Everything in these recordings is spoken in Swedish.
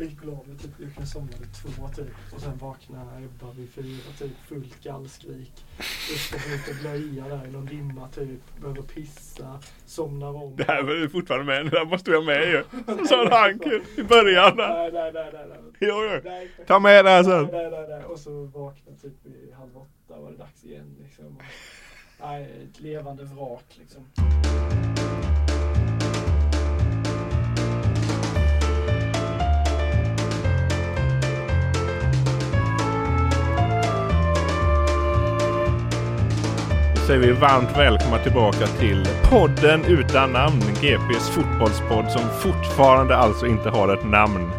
Jag gick och la typ, jag kunde somna vid två typ och sen vakna Ebba vid fyra typ, fullt gallskrik. Upp och lite blöja där i någon dimma typ, behöver pissa, somnar om. Det här var ju fortfarande med. Det där måste vi ha med ju. Sa Hank i början där. Nej, nej, nej, nej. nej. Jo, jo. Nej, Ta med det här sen. Nej, nej, nej. Och så vaknade typ vid halv åtta var det dags igen liksom. Nej, ett levande vrak liksom. Säger vi varmt välkomna tillbaka till podden utan namn. GPs fotbollspodd som fortfarande alltså inte har ett namn.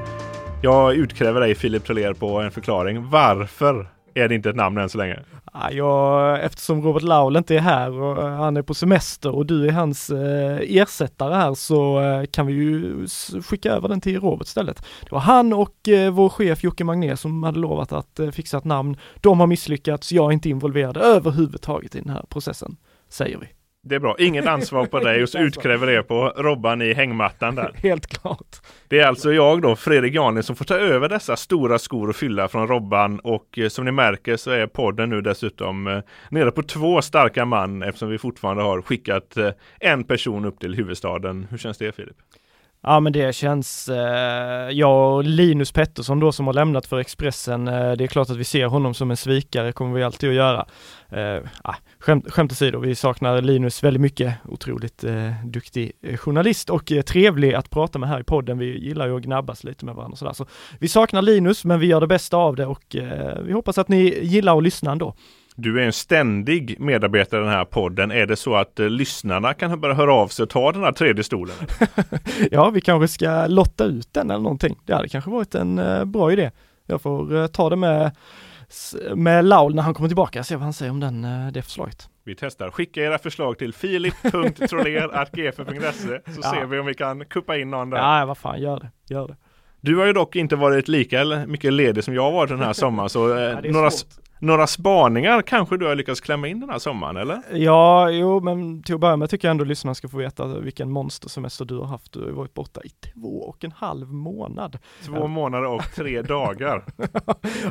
Jag utkräver dig Filip Troler på en förklaring. Varför är det inte ett namn än så länge? Ja, jag, eftersom Robert Laul inte är här och eh, han är på semester och du är hans eh, ersättare här så eh, kan vi ju skicka över den till Robert istället. Det var han och eh, vår chef Jocke Magné som hade lovat att eh, fixa ett namn. De har misslyckats, jag är inte involverad överhuvudtaget i den här processen, säger vi. Det är bra. Inget ansvar på dig och så utkräver det på Robban i hängmattan där. Helt klart. Det är alltså jag då, Fredrik Janli, som får ta över dessa stora skor och fylla från Robban och eh, som ni märker så är podden nu dessutom eh, nere på två starka man eftersom vi fortfarande har skickat eh, en person upp till huvudstaden. Hur känns det Filip? Ja men det känns, eh, jag och Linus Pettersson då som har lämnat för Expressen, eh, det är klart att vi ser honom som en svikare, kommer vi alltid att göra. Eh, ah, skämt, skämt åsido, vi saknar Linus väldigt mycket, otroligt eh, duktig eh, journalist och eh, trevlig att prata med här i podden. Vi gillar ju att gnabbas lite med varandra sådär. Så vi saknar Linus, men vi gör det bästa av det och eh, vi hoppas att ni gillar att lyssna ändå. Du är en ständig medarbetare i den här podden. Är det så att eh, lyssnarna kan börja höra av sig och ta den här tredje stolen? ja, vi kanske ska lotta ut den eller någonting. Det hade kanske varit en eh, bra idé. Jag får eh, ta det med, med Laul när han kommer tillbaka, se vad han säger om den, eh, det förslaget. Vi testar. Skicka era förslag till filip.troler.gf.se så Ja. ser vi om vi kan kuppa in någon där. Ja, vad fan, gör det, gör det. Du har ju dock inte varit lika mycket ledig som jag har varit den här sommaren så eh, Ja, är några, svårt. Några spaningar kanske du har lyckats klämma in den här sommaren eller? Ja, jo, men till att börja med tycker jag ändå lyssnarna ska få veta vilken monstersemester du har haft. Du har varit borta i två och en halv månad. Två månader och tre dagar.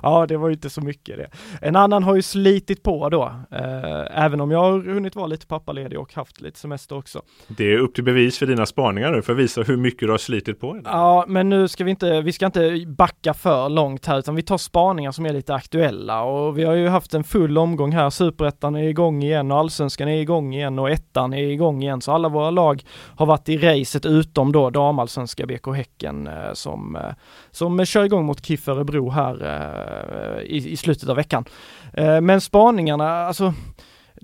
ja, det var ju inte så mycket det. En annan har ju slitit på då, eh, även om jag har hunnit vara lite pappaledig och haft lite semester också. Det är upp till bevis för dina spaningar nu för att visa hur mycket du har slitit på. Ja, men nu ska vi inte, vi ska inte backa för långt här, utan vi tar spaningar som är lite aktuella och vi har ju haft en full omgång här. Superettan är igång igen och allsvenskan är igång igen och ettan är igång igen, så alla våra lag har varit i racet utom då damallsvenska BK Häcken eh, som, eh, som kör igång mot KIF Örebro här eh, i, i slutet av veckan. Men spaningarna, alltså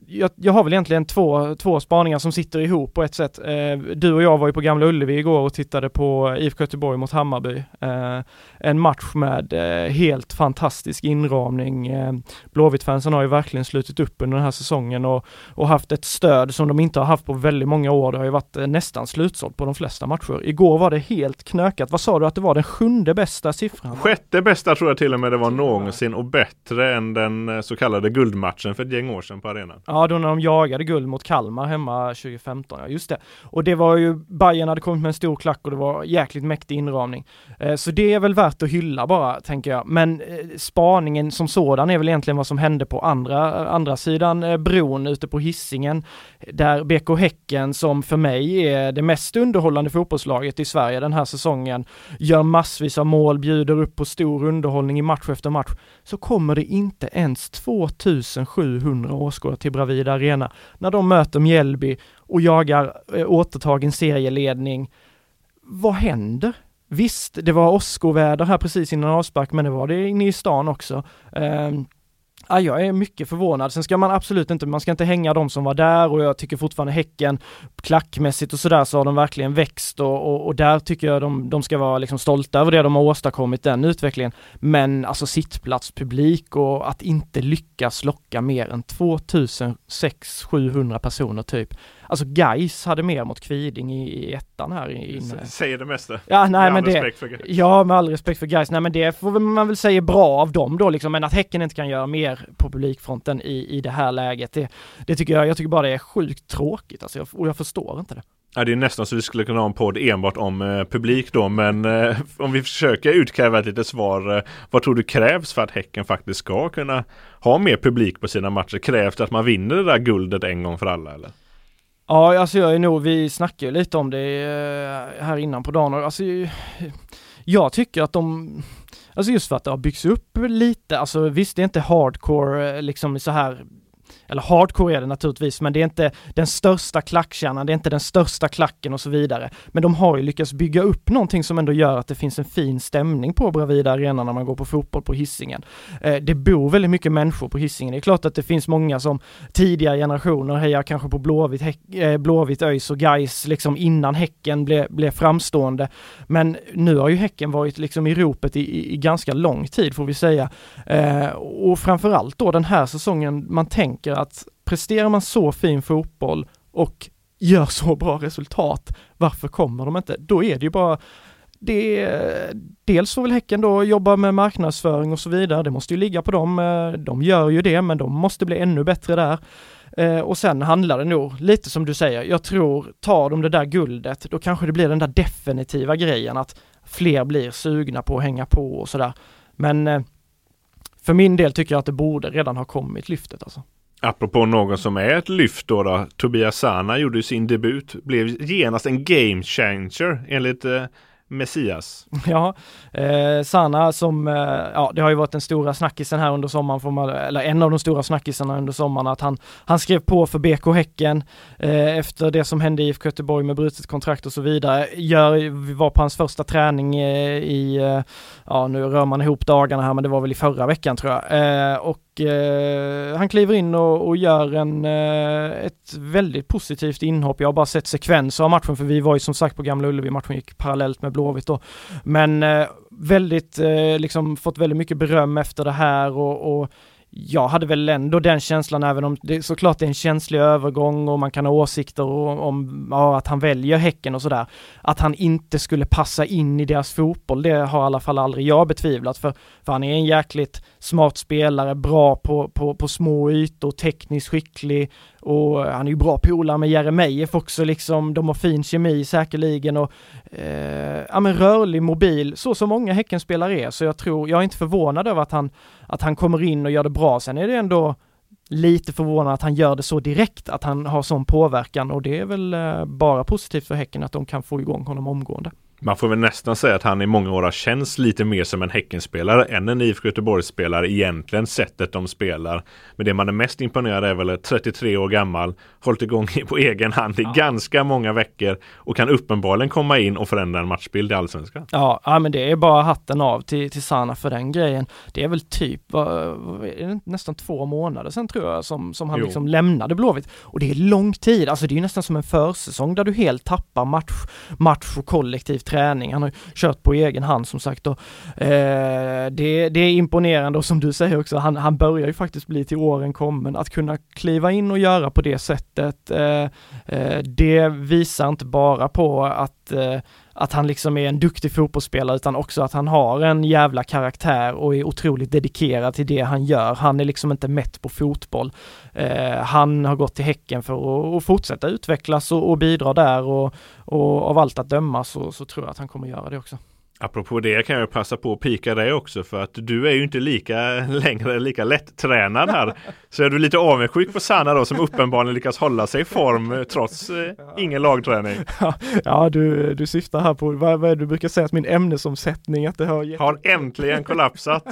jag, jag, har väl egentligen två, två spaningar som sitter ihop på ett sätt. Eh, du och jag var ju på Gamla Ullevi igår och tittade på IFK Göteborg mot Hammarby. Eh, en match med eh, helt fantastisk inramning. Eh, Blåvitt-fansen har ju verkligen slutit upp under den här säsongen och, och haft ett stöd som de inte har haft på väldigt många år. Det har ju varit eh, nästan slutsålt på de flesta matcher. Igår var det helt knökat. Vad sa du att det var den sjunde bästa siffran? Sjätte bästa tror jag till och med det var någonsin och bättre än den eh, så kallade guldmatchen för ett gäng år sedan på arenan. Ja, då när de jagade guld mot Kalmar hemma 2015, ja just det. Och det var ju, Bayern hade kommit med en stor klack och det var jäkligt mäktig inramning. Eh, så det är väl värt att hylla bara, tänker jag. Men eh, spaningen som sådan är väl egentligen vad som hände på andra, andra sidan eh, bron ute på hissingen där BK Häcken, som för mig är det mest underhållande fotbollslaget i Sverige den här säsongen, gör massvis av mål, bjuder upp på stor underhållning i match efter match, så kommer det inte ens 2700 åskådare till Bravida Arena när de möter Mjällby och jagar eh, återtagen serieledning. Vad händer? Visst, det var åskoväder här precis innan avspark, men det var det inne i stan också. Eh, Ja, jag är mycket förvånad. Sen ska man absolut inte, man ska inte hänga de som var där och jag tycker fortfarande Häcken klackmässigt och sådär så har de verkligen växt och, och, och, där tycker jag de, de ska vara liksom stolta över det de har åstadkommit, den utvecklingen. Men alltså sittplatspublik och att inte lyckas locka mer än 2600-700 personer typ. Alltså Geis hade mer mot Kviding i, i ettan här inne. Säger det mesta. Ja, nej med men det. Ja, med all respekt för Geis. Nej men det får man väl säga bra av dem då liksom. Men att Häcken inte kan göra mer på publikfronten i, i det här läget. Det, det tycker jag, jag tycker bara det är sjukt tråkigt alltså. Jag, och jag förstår inte det. Ja, det är nästan så vi skulle kunna ha en podd enbart om eh, publik då, men eh, om vi försöker utkräva ett litet svar. Eh, vad tror du krävs för att Häcken faktiskt ska kunna ha mer publik på sina matcher? Krävs det att man vinner det där guldet en gång för alla eller? Ja, alltså jag är nog, vi snackade lite om det eh, här innan på dagen och alltså jag tycker att de, alltså just för att det har byggts upp lite, alltså visst det är inte hardcore eh, liksom så här eller hardcore är det naturligtvis, men det är inte den största klackkärnan, det är inte den största klacken och så vidare. Men de har ju lyckats bygga upp någonting som ändå gör att det finns en fin stämning på Bravida Arena när man går på fotboll på hissingen. Eh, det bor väldigt mycket människor på hissingen. Det är klart att det finns många som tidigare generationer hejar kanske på Blåvitt, eh, Blåvitt ÖIS och Gais liksom innan Häcken blev, blev framstående. Men nu har ju Häcken varit liksom i ropet i, i, i ganska lång tid får vi säga. Eh, och framförallt då den här säsongen, man tänker att presterar man så fin fotboll och gör så bra resultat, varför kommer de inte? Då är det ju bara det, dels får väl Häcken då jobba med marknadsföring och så vidare. Det måste ju ligga på dem. Eh, de gör ju det, men de måste bli ännu bättre där. Eh, och sen handlar det nog lite som du säger. Jag tror, tar de det där guldet, då kanske det blir den där definitiva grejen att fler blir sugna på att hänga på och sådär. Men eh, för min del tycker jag att det borde redan ha kommit lyftet alltså. Apropå någon som är ett lyft då, då Tobias Sana gjorde sin debut, blev genast en game changer enligt eh, Messias. Ja, eh, Sana som, eh, ja det har ju varit den stora snackisen här under sommaren, får man, eller en av de stora snackisarna under sommaren, att han, han skrev på för BK Häcken eh, efter det som hände i IFK Göteborg med brutet kontrakt och så vidare. Gör, var på hans första träning eh, i, eh, ja nu rör man ihop dagarna här men det var väl i förra veckan tror jag. Eh, och eh, han kliver in och, och gör en, eh, ett väldigt positivt inhopp. Jag har bara sett sekvenser av matchen för vi var ju som sagt på Gamla Ullevi, matchen gick parallellt med Blåvitt då. Men eh, väldigt, eh, liksom fått väldigt mycket beröm efter det här och, och jag hade väl ändå den känslan, även om det såklart är en känslig övergång och man kan ha åsikter om ja, att han väljer Häcken och sådär. Att han inte skulle passa in i deras fotboll, det har i alla fall aldrig jag betvivlat. För, för han är en jäkligt smart spelare, bra på, på, på små ytor, tekniskt skicklig och han är ju bra polare med Jeremejeff också liksom. De har fin kemi säkerligen och eh, ja men rörlig, mobil, så som många Häckenspelare är. Så jag tror, jag är inte förvånad över att han, att han kommer in och gör det bra. Sen är det ändå lite förvånad att han gör det så direkt, att han har sån påverkan och det är väl eh, bara positivt för Häcken att de kan få igång honom omgående. Man får väl nästan säga att han i många år har känts lite mer som en Häckenspelare än en IFK Göteborgsspelare egentligen sättet de spelar. Men det man är mest imponerad är väl 33 år gammal, hållit igång på egen hand i ja. ganska många veckor och kan uppenbarligen komma in och förändra en matchbild i Allsvenskan. Ja, ja men det är bara hatten av till, till Sana för den grejen. Det är väl typ är det nästan två månader sedan tror jag som, som han jo. liksom lämnade Blåvitt. Och det är lång tid, alltså det är nästan som en försäsong där du helt tappar match, match och kollektiv träning. Han har kört på egen hand som sagt och eh, det, det är imponerande och som du säger också, han, han börjar ju faktiskt bli till åren kommen. Att kunna kliva in och göra på det sättet, eh, eh, det visar inte bara på att eh, att han liksom är en duktig fotbollsspelare utan också att han har en jävla karaktär och är otroligt dedikerad till det han gör. Han är liksom inte mätt på fotboll. Eh, han har gått till Häcken för att, att fortsätta utvecklas och, och bidra där och, och av allt att döma så, så tror jag att han kommer göra det också. Apropå det kan jag passa på att pika dig också för att du är ju inte lika längre lika lätt-tränad här. Så är du lite avundsjuk på Sanna då som uppenbarligen lyckas hålla sig i form eh, trots eh, ingen lagträning. Ja, du, du syftar här på, vad, vad är det du brukar säga att min ämnesomsättning att det har gett... Har äntligen kollapsat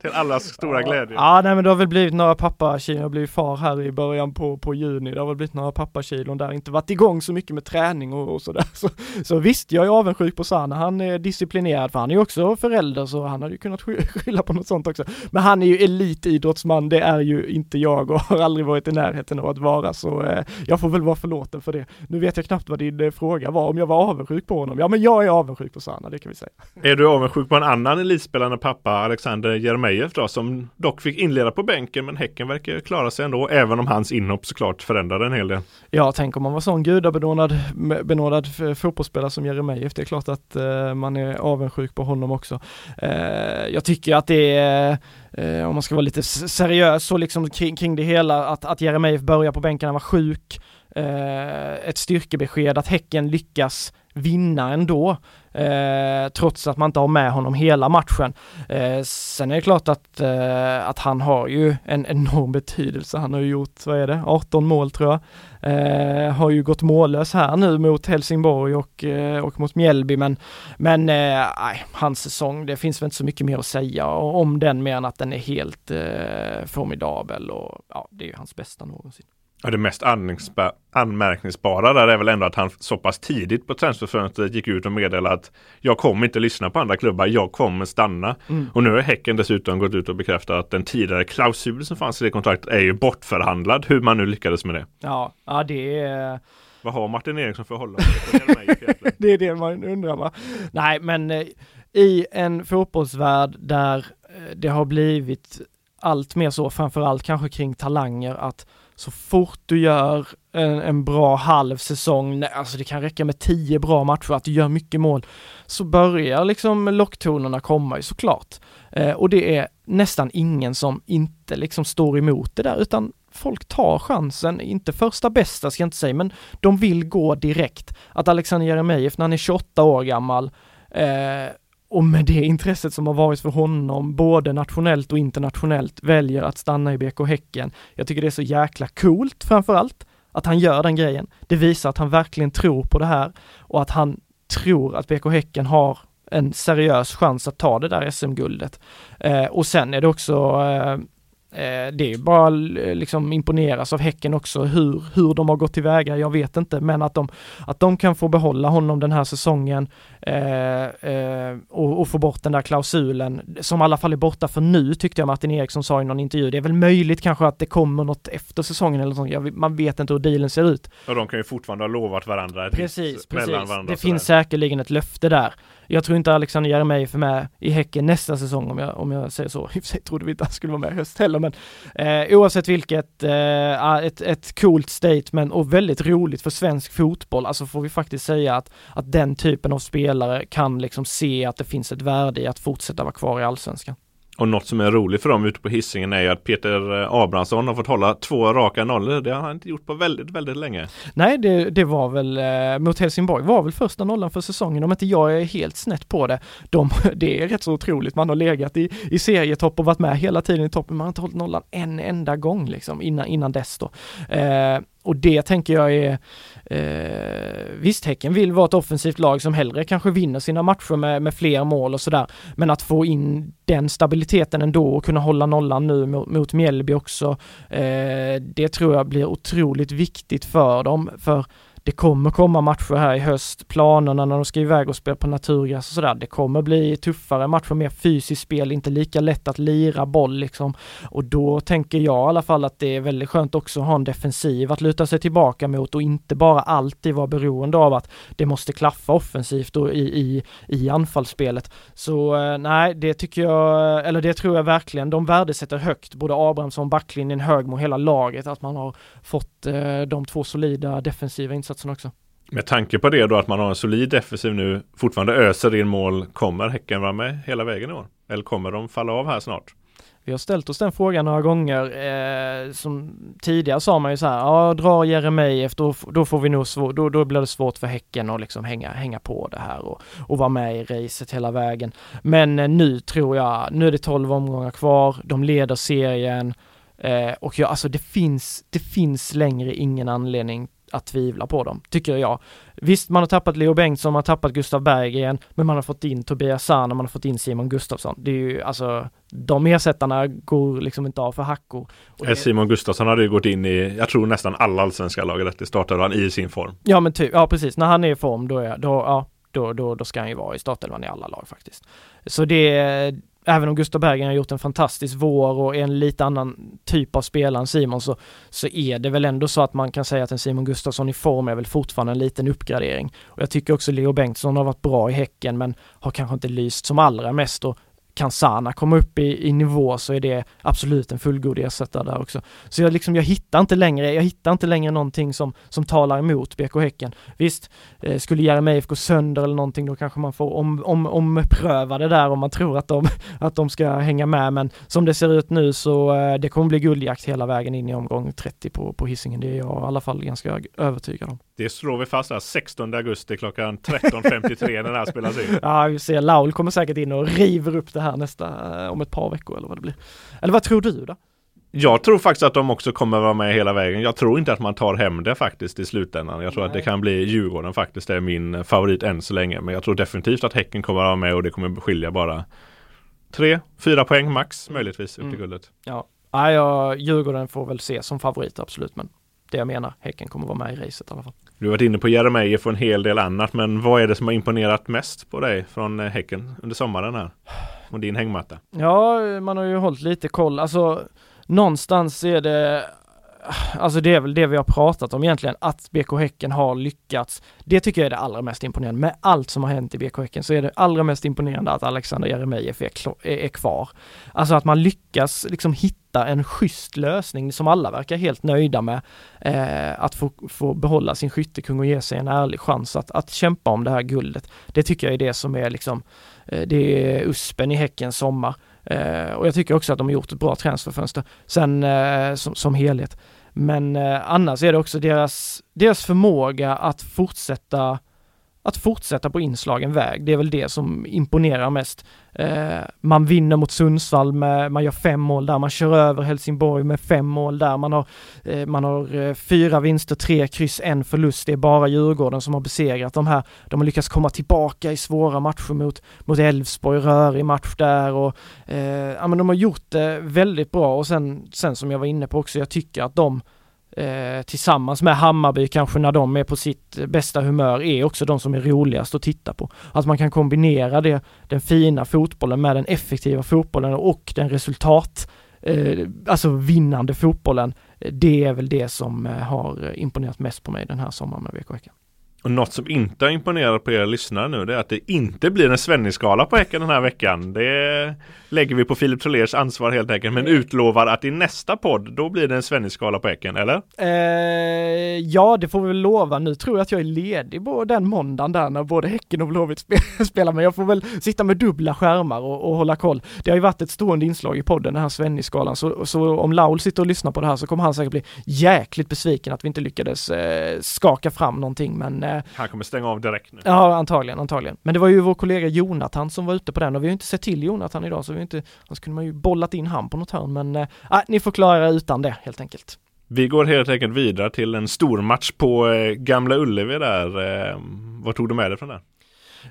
till allas stora ja, glädje. Ja, nej men det har väl blivit några pappakilon, jag blev far här i början på, på juni, det har väl blivit några pappakilon där, inte varit igång så mycket med träning och, och sådär. Så, så visst, jag är avundsjuk på Sanna, han är disciplinerad disciplinerad, för han är ju också förälder så han hade ju kunnat skylla på något sånt också. Men han är ju elitidrottsman, det är ju inte jag och har aldrig varit i närheten av att vara så eh, jag får väl vara förlåten för det. Nu vet jag knappt vad din eh, fråga var, om jag var avundsjuk på honom. Ja men jag är avundsjuk på Sanna, det kan vi säga. Är du avundsjuk på en annan elitspelande pappa, Alexander Jeremejeff då, som dock fick inleda på bänken men Häcken verkar klara sig ändå, även om hans inhopp såklart förändrade en hel del. Ja, tänk om man var sån gudabenådad benådad fotbollsspelare som Jeremejeff, det är klart att uh, man är avundsjuk på honom också. Eh, jag tycker att det är, eh, om man ska vara lite seriös så liksom kring, kring det hela, att, att Jeremejeff börjar på bänken, han var sjuk, eh, ett styrkebesked att Häcken lyckas vinna ändå. Eh, trots att man inte har med honom hela matchen. Eh, sen är det klart att, eh, att han har ju en enorm betydelse. Han har ju gjort, vad är det, 18 mål tror jag. Eh, har ju gått mållös här nu mot Helsingborg och, eh, och mot Mjällby men, men eh, hans säsong, det finns väl inte så mycket mer att säga om den mer än att den är helt eh, formidabel och ja, det är ju hans bästa någonsin. Ja, det mest anmärkningsbara där är väl ändå att han så pass tidigt på transferfönstret gick ut och meddelade att jag kommer inte lyssna på andra klubbar, jag kommer stanna. Mm. Och nu har Häcken dessutom gått ut och bekräftat att den tidigare klausul som fanns i det kontraktet är ju bortförhandlad, hur man nu lyckades med det. Ja, ja det är vad har Martin Eriksson för hållande? det är det man undrar va? Nej men eh, i en fotbollsvärld där eh, det har blivit allt mer så, framförallt kanske kring talanger, att så fort du gör en, en, bra halv säsong, alltså det kan räcka med tio bra matcher, att du gör mycket mål, så börjar liksom locktonerna komma ju såklart. Eh, och det är nästan ingen som inte liksom står emot det där, utan folk tar chansen, inte första bästa ska jag inte säga, men de vill gå direkt. Att Alexander Jeremejeff när han är 28 år gammal eh, och med det intresset som har varit för honom, både nationellt och internationellt, väljer att stanna i BK Häcken. Jag tycker det är så jäkla coolt framförallt, att han gör den grejen. Det visar att han verkligen tror på det här och att han tror att BK Häcken har en seriös chans att ta det där SM-guldet. Eh, och sen är det också eh, det är bara liksom imponeras av Häcken också hur, hur de har gått tillväga. Jag vet inte, men att de, att de kan få behålla honom den här säsongen eh, eh, och, och, få bort den där klausulen som i alla fall är borta för nu tyckte jag Martin Eriksson sa i någon intervju. Det är väl möjligt kanske att det kommer något efter säsongen eller sånt. Jag, man vet inte hur dealen ser ut. Och de kan ju fortfarande ha lovat varandra. Precis, precis. Varandra det finns säkerligen ett löfte där. Jag tror inte Alexander Jeremejeff är med i Häcken nästa säsong om jag, om jag säger så. I och för sig trodde vi inte han skulle vara med i höst heller men eh, oavsett vilket, eh, ah, ett, ett coolt statement och väldigt roligt för svensk fotboll. Alltså får vi faktiskt säga att, att den typen av spelare kan liksom se att det finns ett värde i att fortsätta vara kvar i allsvenskan. Och något som är roligt för dem ute på hissingen är ju att Peter eh, Abrahamsson har fått hålla två raka nollor. Det har han inte gjort på väldigt, väldigt länge. Nej, det, det var väl eh, mot Helsingborg var väl första nollan för säsongen om inte jag är helt snett på det. De, det är rätt så otroligt. Man har legat i, i serietopp och varit med hela tiden i toppen. Man har inte hållit nollan en enda gång liksom innan, innan dess då. Eh, och det tänker jag är, eh, visst, Häcken vill vara ett offensivt lag som hellre kanske vinner sina matcher med, med fler mål och sådär. Men att få in den stabiliteten ändå och kunna hålla nollan nu mot, mot Mjällby också. Eh, det tror jag blir otroligt viktigt för dem. För det kommer komma matcher här i höst, planerna när de ska iväg och spela på naturgräs och sådär. Det kommer bli tuffare matcher, mer fysiskt spel, inte lika lätt att lira boll liksom. Och då tänker jag i alla fall att det är väldigt skönt också att ha en defensiv att luta sig tillbaka mot och inte bara alltid vara beroende av att det måste klaffa offensivt och i, i, i anfallsspelet. Så eh, nej, det tycker jag, eller det tror jag verkligen, de värdesätter högt, både Abrahamsson, backlinjen, Högmo, hela laget, att man har fått eh, de två solida defensiva insatserna också. Med tanke på det då att man har en solid defensiv nu, fortfarande öser in mål, kommer Häcken vara med hela vägen i år? Eller kommer de falla av här snart? Vi har ställt oss den frågan några gånger. Eh, som tidigare sa man ju så här, ja drar Jeremejeff då, då får vi nog svår, då, då blir det svårt för Häcken att liksom hänga, hänga på det här och, och vara med i racet hela vägen. Men eh, nu tror jag, nu är det 12 omgångar kvar, de leder serien eh, och ja, alltså det finns, det finns längre ingen anledning att tvivla på dem, tycker jag. Visst, man har tappat Leo Bengtsson, man har tappat Gustav Berggren, men man har fått in Tobias Sahn och man har fått in Simon Gustafsson. Det är ju alltså, de ersättarna går liksom inte av för hackor. Och det... Simon Gustafsson hade ju gått in i, jag tror nästan alla allsvenska lag rätt, det startade han i sin form. Ja men typ, ja precis, när han är i form då är, då, ja, då, då, då ska han ju vara i startelvan i alla lag faktiskt. Så det, även om Gustav Berggren har gjort en fantastisk vår och är en lite annan typ av spelare än Simon så, så är det väl ändå så att man kan säga att en Simon Gustafsson i form är väl fortfarande en liten uppgradering. Och jag tycker också Leo Bengtsson har varit bra i Häcken men har kanske inte lyst som allra mest och kan Sana komma upp i, i nivå så är det absolut en fullgod ersättare där också. Så jag liksom, jag hittar inte längre, jag hittar inte längre någonting som, som talar emot BK Häcken. Visst, eh, skulle Jeremejeff gå sönder eller någonting då kanske man får om, om, ompröva det där om man tror att de, att de ska hänga med men som det ser ut nu så eh, det kommer bli guldjakt hela vägen in i omgång 30 på, på Hisingen. Det är jag i alla fall ganska övertygad om. Det slår vi fast här 16 augusti klockan 13.53 när det här spelas in. Ja, vi ser. Laul kommer säkert in och river upp det här nästa, eh, om ett par veckor eller vad det blir. Eller vad tror du då? Jag tror faktiskt att de också kommer vara med hela vägen. Jag tror inte att man tar hem det faktiskt i slutändan. Jag tror Nej. att det kan bli Djurgården faktiskt. Det är min favorit än så länge. Men jag tror definitivt att Häcken kommer vara med och det kommer skilja bara tre, fyra poäng max möjligtvis upp till mm. guldet. Ja, ja, Djurgården får väl se som favorit absolut. Men det jag menar, Häcken kommer vara med i racet i alla fall. Du har varit inne på Jeremejeff och en hel del annat, men vad är det som har imponerat mest på dig från eh, Häcken under sommaren här? Och din hängmatta? Ja, man har ju hållit lite koll. Alltså, någonstans är det alltså det är väl det vi har pratat om egentligen, att BK Häcken har lyckats. Det tycker jag är det allra mest imponerande. Med allt som har hänt i BK Häcken så är det allra mest imponerande att Alexander Jeremejeff är, är kvar. Alltså att man lyckas liksom hitta en schysst lösning som alla verkar helt nöjda med. Eh, att få, få behålla sin skyttekung och ge sig en ärlig chans att, att kämpa om det här guldet. Det tycker jag är det som är liksom, eh, det är uspen i Häckens sommar. Eh, och jag tycker också att de har gjort ett bra transferfönster sen eh, som, som helhet. Men eh, annars är det också deras, deras förmåga att fortsätta att fortsätta på inslagen väg. Det är väl det som imponerar mest. Eh, man vinner mot Sundsvall med, man gör fem mål där, man kör över Helsingborg med fem mål där, man har, eh, man har eh, fyra vinster, tre kryss, en förlust. Det är bara Djurgården som har besegrat de här. De har lyckats komma tillbaka i svåra matcher mot, mot Elfsborg, rörig match där och eh, ja men de har gjort det väldigt bra och sen, sen som jag var inne på också, jag tycker att de eh, tillsammans med Hammarby kanske när de är på sitt bästa humör är också de som är roligast att titta på. Att man kan kombinera det, den fina fotbollen med den effektiva fotbollen och den resultat, eh, alltså vinnande fotbollen. Eh, det är väl det som eh, har eh, imponerat mest på mig den här sommaren med VK Häcken. Och något som inte har imponerat på er lyssnare nu det är att det inte blir en Svennis-skala på Häcken den här veckan. Det lägger vi på Filip Trolers ansvar helt enkelt. Men utlovar att i nästa podd då blir det en Svennis-skala på Häcken, eller? Eh, ja, det får vi väl lova. Nu tror jag att jag är ledig på den måndagen där när både Häcken och Blåvitt spelar. Men jag får väl sitta med dubbla skärmar och, och, hålla koll. Det har ju varit ett stående inslag i podden, den här Svennis-skalan. Så, så, om Laul sitter och lyssnar på det här så kommer han säkert bli jäkligt besviken att vi inte lyckades eh, skaka fram någonting. Men eh, han kommer stänga av direkt nu. Ja, antagligen, antagligen. Men det var ju vår kollega Jonathan som var ute på den och vi har inte sett till Jonathan idag så vi inte, annars kunde man ju bollat in han på något hörn men äh, ni får klara utan det helt enkelt. Vi går helt enkelt vidare till en stor match på eh, Gamla Ullevi där. Eh, vad tog du med dig från det?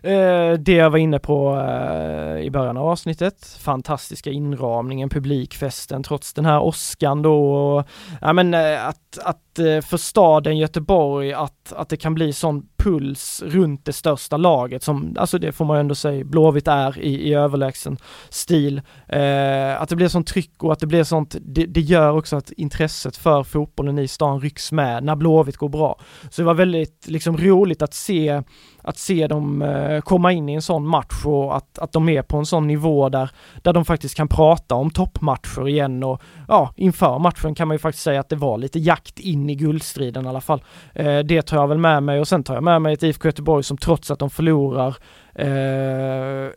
Eh, det jag var inne på eh, i början av avsnittet, fantastiska inramningen, publikfesten trots den här åskan då. Och, ja men eh, att, att eh, för staden Göteborg att, att det kan bli sån puls runt det största laget som, alltså det får man ändå säga, Blåvitt är i, i överlägsen stil. Eh, att det blir sånt tryck och att det blir sånt, det, det, gör också att intresset för fotbollen i stan rycks med när Blåvitt går bra. Så det var väldigt liksom roligt att se att se dem eh, komma in i en sån match och att, att de är på en sån nivå där, där de faktiskt kan prata om toppmatcher igen och ja, inför matchen kan man ju faktiskt säga att det var lite jakt in i guldstriden i alla fall. Eh, det tar jag väl med mig och sen tar jag med mig ett IFK Göteborg som trots att de förlorar eh,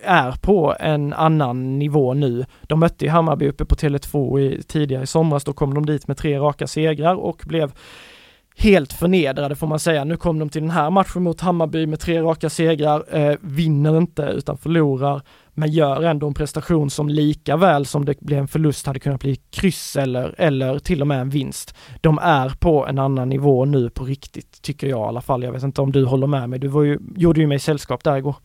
är på en annan nivå nu. De mötte ju Hammarby uppe på Tele2 i, tidigare i somras, då kom de dit med tre raka segrar och blev helt förnedrade får man säga. Nu kom de till den här matchen mot Hammarby med tre raka segrar, eh, vinner inte utan förlorar, men gör ändå en prestation som lika väl som det blev en förlust hade kunnat bli kryss eller, eller till och med en vinst. De är på en annan nivå nu på riktigt, tycker jag i alla fall. Jag vet inte om du håller med mig, du var ju, gjorde ju mig sällskap där igår.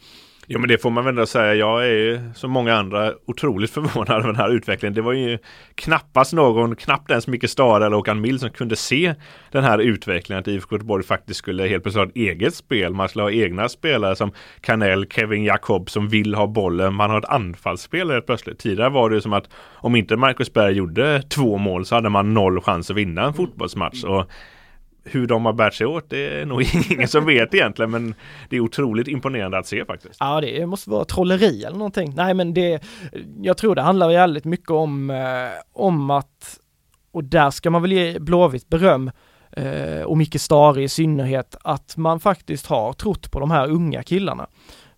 Jo men det får man väl ändå säga. Jag är som många andra otroligt förvånad över den här utvecklingen. Det var ju knappast någon, knappt ens Micke Stare eller Håkan Mild som kunde se den här utvecklingen. Att IFK Göteborg faktiskt skulle helt plötsligt ha ett eget spel. Man skulle ha egna spelare som Kanell, Kevin Jakob som vill ha bollen. Man har ett anfallsspel helt plötsligt. Tidigare var det ju som att om inte Marcus Berg gjorde två mål så hade man noll chans att vinna en fotbollsmatch. Och hur de har bärt sig åt det är nog ingen som vet egentligen men det är otroligt imponerande att se faktiskt. Ja det måste vara trolleri eller någonting. Nej men det, jag tror det handlar väldigt mycket om, eh, om att, och där ska man väl ge Blåvitt beröm, eh, och Micke Stare i synnerhet, att man faktiskt har trott på de här unga killarna.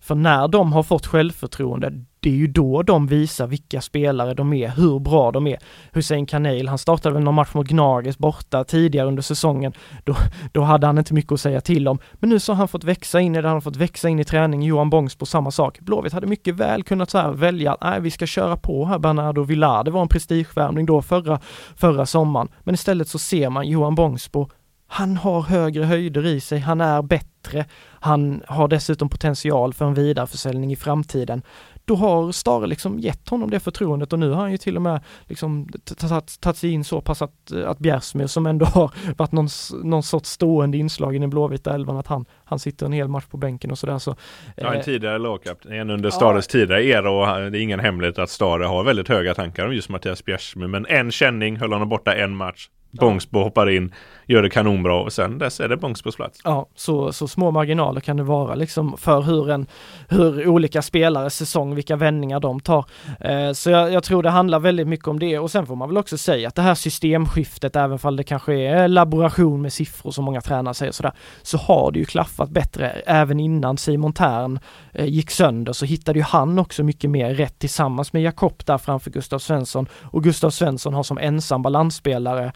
För när de har fått självförtroende, det är ju då de visar vilka spelare de är, hur bra de är. Hussein Kanel, han startade väl någon match mot Gnages borta tidigare under säsongen. Då, då hade han inte mycket att säga till om. Men nu så har han fått växa in i det, han har fått växa in i träning. Johan Bångs på samma sak. Blåvitt hade mycket väl kunnat så här välja, nej vi ska köra på här Bernardo Villar. Det var en prestigevärvning då förra, förra sommaren. Men istället så ser man Johan Bångsbo han har högre höjder i sig, han är bättre, han har dessutom potential för en vidareförsäljning i framtiden. Då har Stare liksom gett honom det förtroendet och nu har han ju till och med liksom tagit sig in så pass att, att Bjärsmyr som ändå har varit någon, någon sorts stående inslag i den blåvita elvan att han, han sitter en hel match på bänken och sådär så. Ja, en eh, tidigare lagkapten under Stares ja. tidigare era och det är ingen hemlighet att Stare har väldigt höga tankar om just Mattias Bjärsmyr men en känning höll honom borta en match. Bångsbo hoppar in, gör det kanonbra och sen dess är det Bångsbos plats. Ja, så, så små marginaler kan det vara liksom för hur, en, hur olika spelare säsong, vilka vändningar de tar. Eh, så jag, jag, tror det handlar väldigt mycket om det och sen får man väl också säga att det här systemskiftet, även fall det kanske är laboration med siffror som många tränare säger sådär, så har det ju klaffat bättre. Även innan Simon Tern eh, gick sönder så hittade ju han också mycket mer rätt tillsammans med Jakob där framför Gustav Svensson och Gustav Svensson har som ensam balansspelare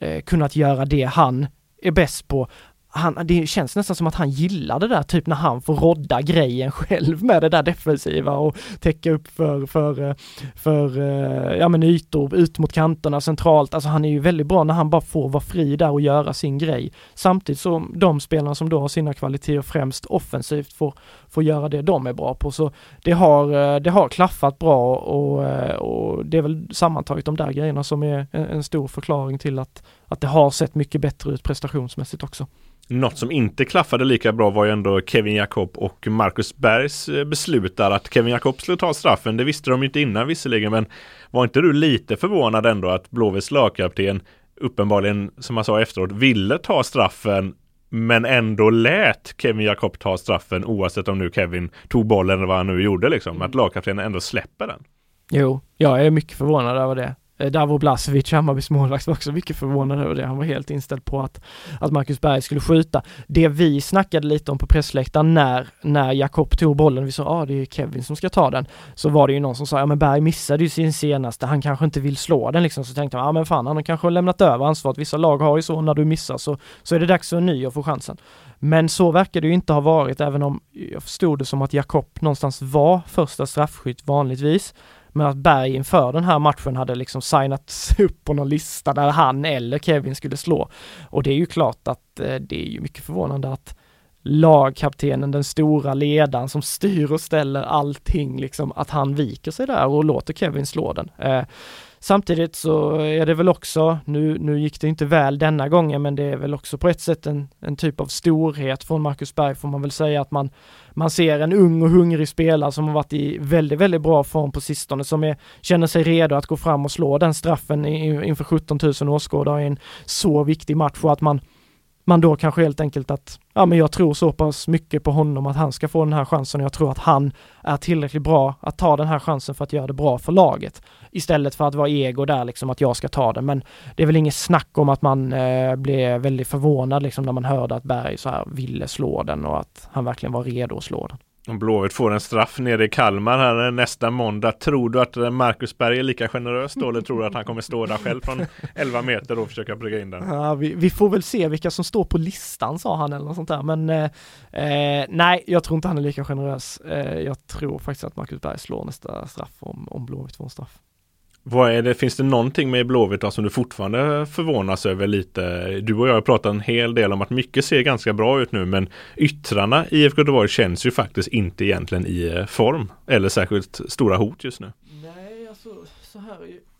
Eh, kunnat göra det han är bäst på han, det känns nästan som att han gillar det där, typ när han får rodda grejen själv med det där defensiva och täcka upp för, för, eh, för eh, ja men ytor ut mot kanterna centralt. Alltså han är ju väldigt bra när han bara får vara fri där och göra sin grej. Samtidigt som de spelarna som då har sina kvaliteter främst offensivt får, får göra det de är bra på. Så det har, eh, det har klaffat bra och, och det är väl sammantaget de där grejerna som är en, en stor förklaring till att, att det har sett mycket bättre ut prestationsmässigt också. Något som inte klaffade lika bra var ju ändå Kevin Jakob och Marcus Bergs eh, beslut där att Kevin Jakob skulle ta straffen. Det visste de inte innan visserligen men var inte du lite förvånad ändå att Blåvitts lagkapten uppenbarligen som man sa efteråt ville ta straffen men ändå lät Kevin Jakob ta straffen oavsett om nu Kevin tog bollen eller vad han nu gjorde liksom. Att lagkaptenen ändå släpper den. Jo, jag är mycket förvånad över det. Eh, Davo Blasevic, Hammarbys målvakt, var också mycket förvånad över det. Han var helt inställd på att, att Marcus Berg skulle skjuta. Det vi snackade lite om på pressläktaren när, när Jakob tog bollen, vi sa ah, det är Kevin som ska ta den, så var det ju någon som sa ja men Berg missade ju sin senaste, han kanske inte vill slå den liksom. Så tänkte jag, ja men fan han har kanske lämnat över ansvaret. Vissa lag har ju så, när du missar så, så är det dags för en ny att få chansen. Men så verkar det ju inte ha varit, även om jag förstod det som att Jakob någonstans var första straffskytt vanligtvis. Men att Berg inför den här matchen hade liksom signats upp på någon lista där han eller Kevin skulle slå. Och det är ju klart att eh, det är ju mycket förvånande att lagkaptenen, den stora ledaren som styr och ställer allting, liksom att han viker sig där och låter Kevin slå den. Eh, samtidigt så är det väl också, nu, nu gick det inte väl denna gången, men det är väl också på ett sätt en, en typ av storhet från Marcus Berg får man väl säga att man, man ser en ung och hungrig spelare som har varit i väldigt, väldigt bra form på sistone, som är, känner sig redo att gå fram och slå den straffen inför 17 000 åskådare i en så viktig match och att man man då kanske helt enkelt att, ja men jag tror så pass mycket på honom att han ska få den här chansen och jag tror att han är tillräckligt bra att ta den här chansen för att göra det bra för laget. Istället för att vara ego där liksom att jag ska ta den. Men det är väl inget snack om att man eh, blev väldigt förvånad liksom när man hörde att Berg så här ville slå den och att han verkligen var redo att slå den. Om Blåvitt får en straff nere i Kalmar här nästa måndag. Tror du att eh, Marcus Berg är lika generös då eller tror du att han kommer stå där själv från 11 meter och försöka brygga in den? Ja, vi, vi, får väl se vilka som står på listan sa han eller något sånt där. Men eh, eh nej, jag tror inte han är lika generös. Eh, jag tror faktiskt att Marcus Berg slår nästa straff om, om Blåvitt får en straff. Vad är det, finns det någonting med Blåvitt som du fortfarande förvånas över lite? Du och jag har pratat en hel del om att mycket ser ganska bra ut nu men yttrarna i IFK Göteborg känns ju faktiskt inte egentligen i eh, form eller särskilt stora hot just nu. Nej, alltså så här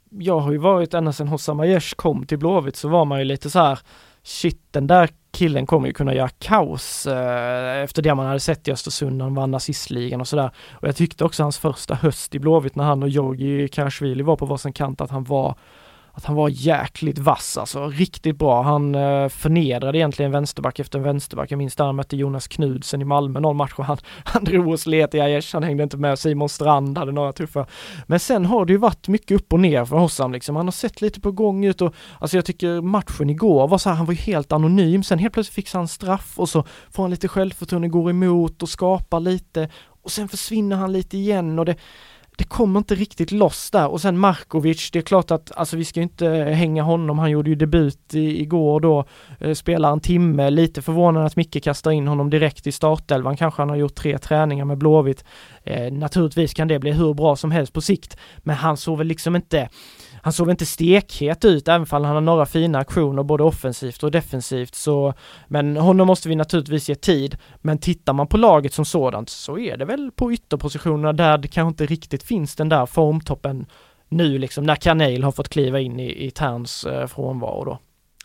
Jag har ju varit ända sedan Hossam Aiesh kom till Blåvitt så var man ju lite så här shit den där killen kommer ju kunna göra kaos eh, efter det man hade sett i Östersund när han vann nazistligan och sådär. Och jag tyckte också hans första höst i Blåvitt när han och Georgi Karasjvili var på varsin kant att han var att han var jäkligt vass alltså, riktigt bra. Han eh, förnedrade egentligen vänsterback efter vänsterback. Jag minns där han mötte Jonas Knudsen i Malmö någon match och han, han drog och slet i Aiesh, han hängde inte med. Simon Strand hade några tuffa. Men sen har det ju varit mycket upp och ner för Hossam liksom. Han har sett lite på gång ut och alltså jag tycker matchen igår var så här, han var ju helt anonym. Sen helt plötsligt fixar han straff och så får han lite självförtroende, går emot och skapar lite och sen försvinner han lite igen och det det kommer inte riktigt loss där. Och sen Markovic, det är klart att alltså vi ska inte eh, hänga honom, han gjorde ju debut i, igår då, eh, spelar en timme, lite förvånad att Micke kastar in honom direkt i startelvan, kanske han har gjort tre träningar med Blåvitt. Eh, naturligtvis kan det bli hur bra som helst på sikt, men han såg väl liksom inte han såg inte stekhet ut, även om han har några fina aktioner både offensivt och defensivt. Så, men honom måste vi naturligtvis ge tid. Men tittar man på laget som sådant så är det väl på ytterpositionerna där det kanske inte riktigt finns den där formtoppen nu liksom när Kanel har fått kliva in i, i Terns eh, frånvaro då.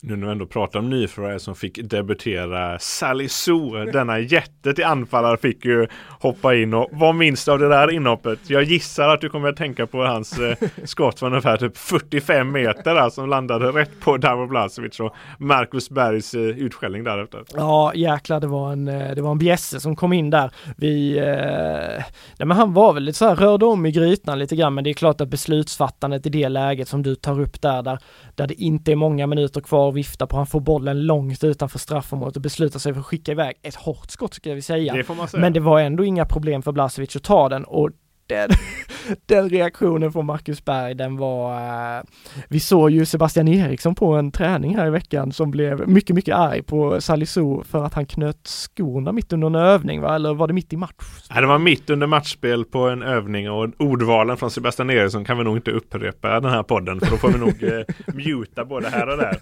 Nu när vi ändå pratar om nyförvärv som fick debutera Sally Sue, denna jätte till anfallare fick ju hoppa in och vad minns du av det där inhoppet? Jag gissar att du kommer att tänka på hans eh, skott från ungefär typ 45 meter där, som landade rätt på Davo Blasevic och Marcus Bergs eh, utskällning därefter. Ja jäklar det var en, eh, det var en bjässe som kom in där. Vi, eh, nej men han var väl lite så här, rörde om i grytan lite grann men det är klart att beslutsfattandet i det läget som du tar upp där, där, där det inte är många minuter kvar och vifta på. Han får bollen långt utanför straffområdet och beslutar sig för att skicka iväg ett hårt skott ska vi säga. Det säga. Men det var ändå inga problem för Blasevic att ta den och den, den reaktionen från Marcus Berg, den var... Uh, vi såg ju Sebastian Eriksson på en träning här i veckan som blev mycket, mycket arg på Salisu för att han knöt skorna mitt under en övning, va? Eller var det mitt i match? Nej, det var mitt under matchspel på en övning och ordvalen från Sebastian Eriksson kan vi nog inte upprepa den här podden för då får vi nog uh, muta både här och där.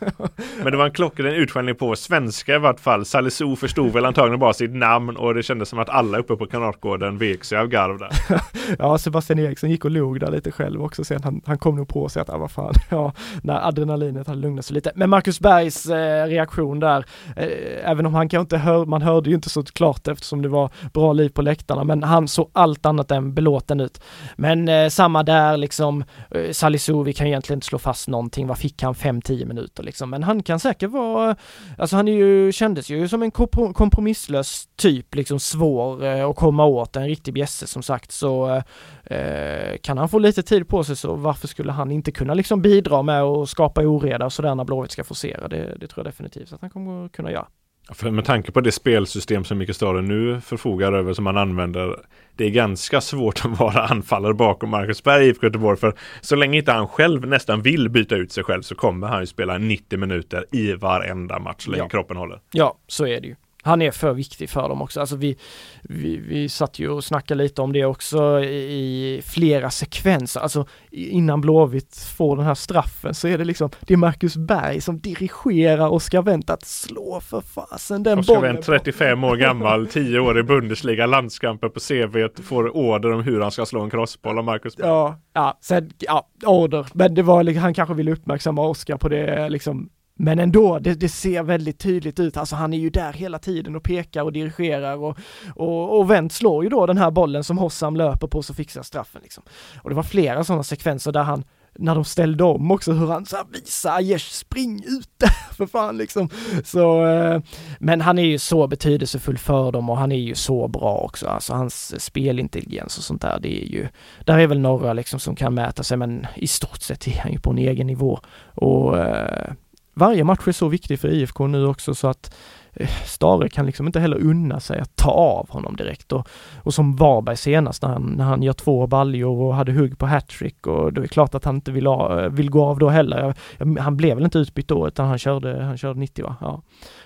Men det var en klockren utskällning på svenska i vart fall. Salisu förstod väl antagligen bara sitt namn och det kändes som att alla uppe på Kanatgården vek sig av garv där. ja, Sebastian Eriksson Liksom gick och log där lite själv också sen. Han, han kom nog på sig att, ah, vad fan, ja, när adrenalinet hade lugnat sig lite. Men Marcus Bergs eh, reaktion där, eh, även om han kanske inte hör, man hörde ju inte så klart eftersom det var bra liv på läktarna, men han såg allt annat än belåten ut. Men eh, samma där liksom, eh, Salisu, vi kan egentligen inte slå fast någonting. Vad fick han? 5-10 minuter liksom. Men han kan säkert vara, alltså han är ju, kändes ju som en kompromisslös typ, liksom svår eh, att komma åt, en riktig bjässe som sagt. Så Eh, kan han få lite tid på sig så varför skulle han inte kunna liksom bidra med att skapa oreda och sådär när Blåvitt ska forcera? Det, det tror jag definitivt att han kommer kunna göra. För med tanke på det spelsystem som Micke Stare nu förfogar över som han använder Det är ganska svårt att vara anfallare bakom Marcus Berg i Göteborg för så länge inte han själv nästan vill byta ut sig själv så kommer han ju spela 90 minuter i varenda match så länge ja. kroppen håller. Ja, så är det ju. Han är för viktig för dem också. Alltså vi, vi, vi satt ju och snackade lite om det också i flera sekvenser. Alltså innan Blåvitt får den här straffen så är det liksom, det är Marcus Berg som dirigerar Oskar Wendt att slå för fasen den Oskar bollen. Wendt 35 år gammal, 10 år i Bundesliga, landskamper på CV, får order om hur han ska slå en crossboll av Marcus Berg. Ja, ja, sen, ja, order. Men det var, han kanske ville uppmärksamma Oskar på det liksom men ändå, det, det, ser väldigt tydligt ut. Alltså han är ju där hela tiden och pekar och dirigerar och, och, och Wendt slår ju då den här bollen som Hossam löper på så fixar straffen liksom. Och det var flera sådana sekvenser där han när de ställde om också hur han sa visa visar Aiesh spring ut där för fan liksom. Så, eh, men han är ju så betydelsefull för dem och han är ju så bra också. Alltså hans spelintelligens och sånt där, det är ju, där är väl några liksom som kan mäta sig men i stort sett är han ju på en egen nivå. Och eh, varje match är så viktig för IFK nu också så att eh, Stare kan liksom inte heller unna sig att ta av honom direkt och, och som Varberg senast när han, när han gör två baljor och hade hugg på hattrick och det är klart att han inte vill, ha, eh, vill gå av då heller. Han blev väl inte utbytt då utan han körde, han körde 90 va? Ja.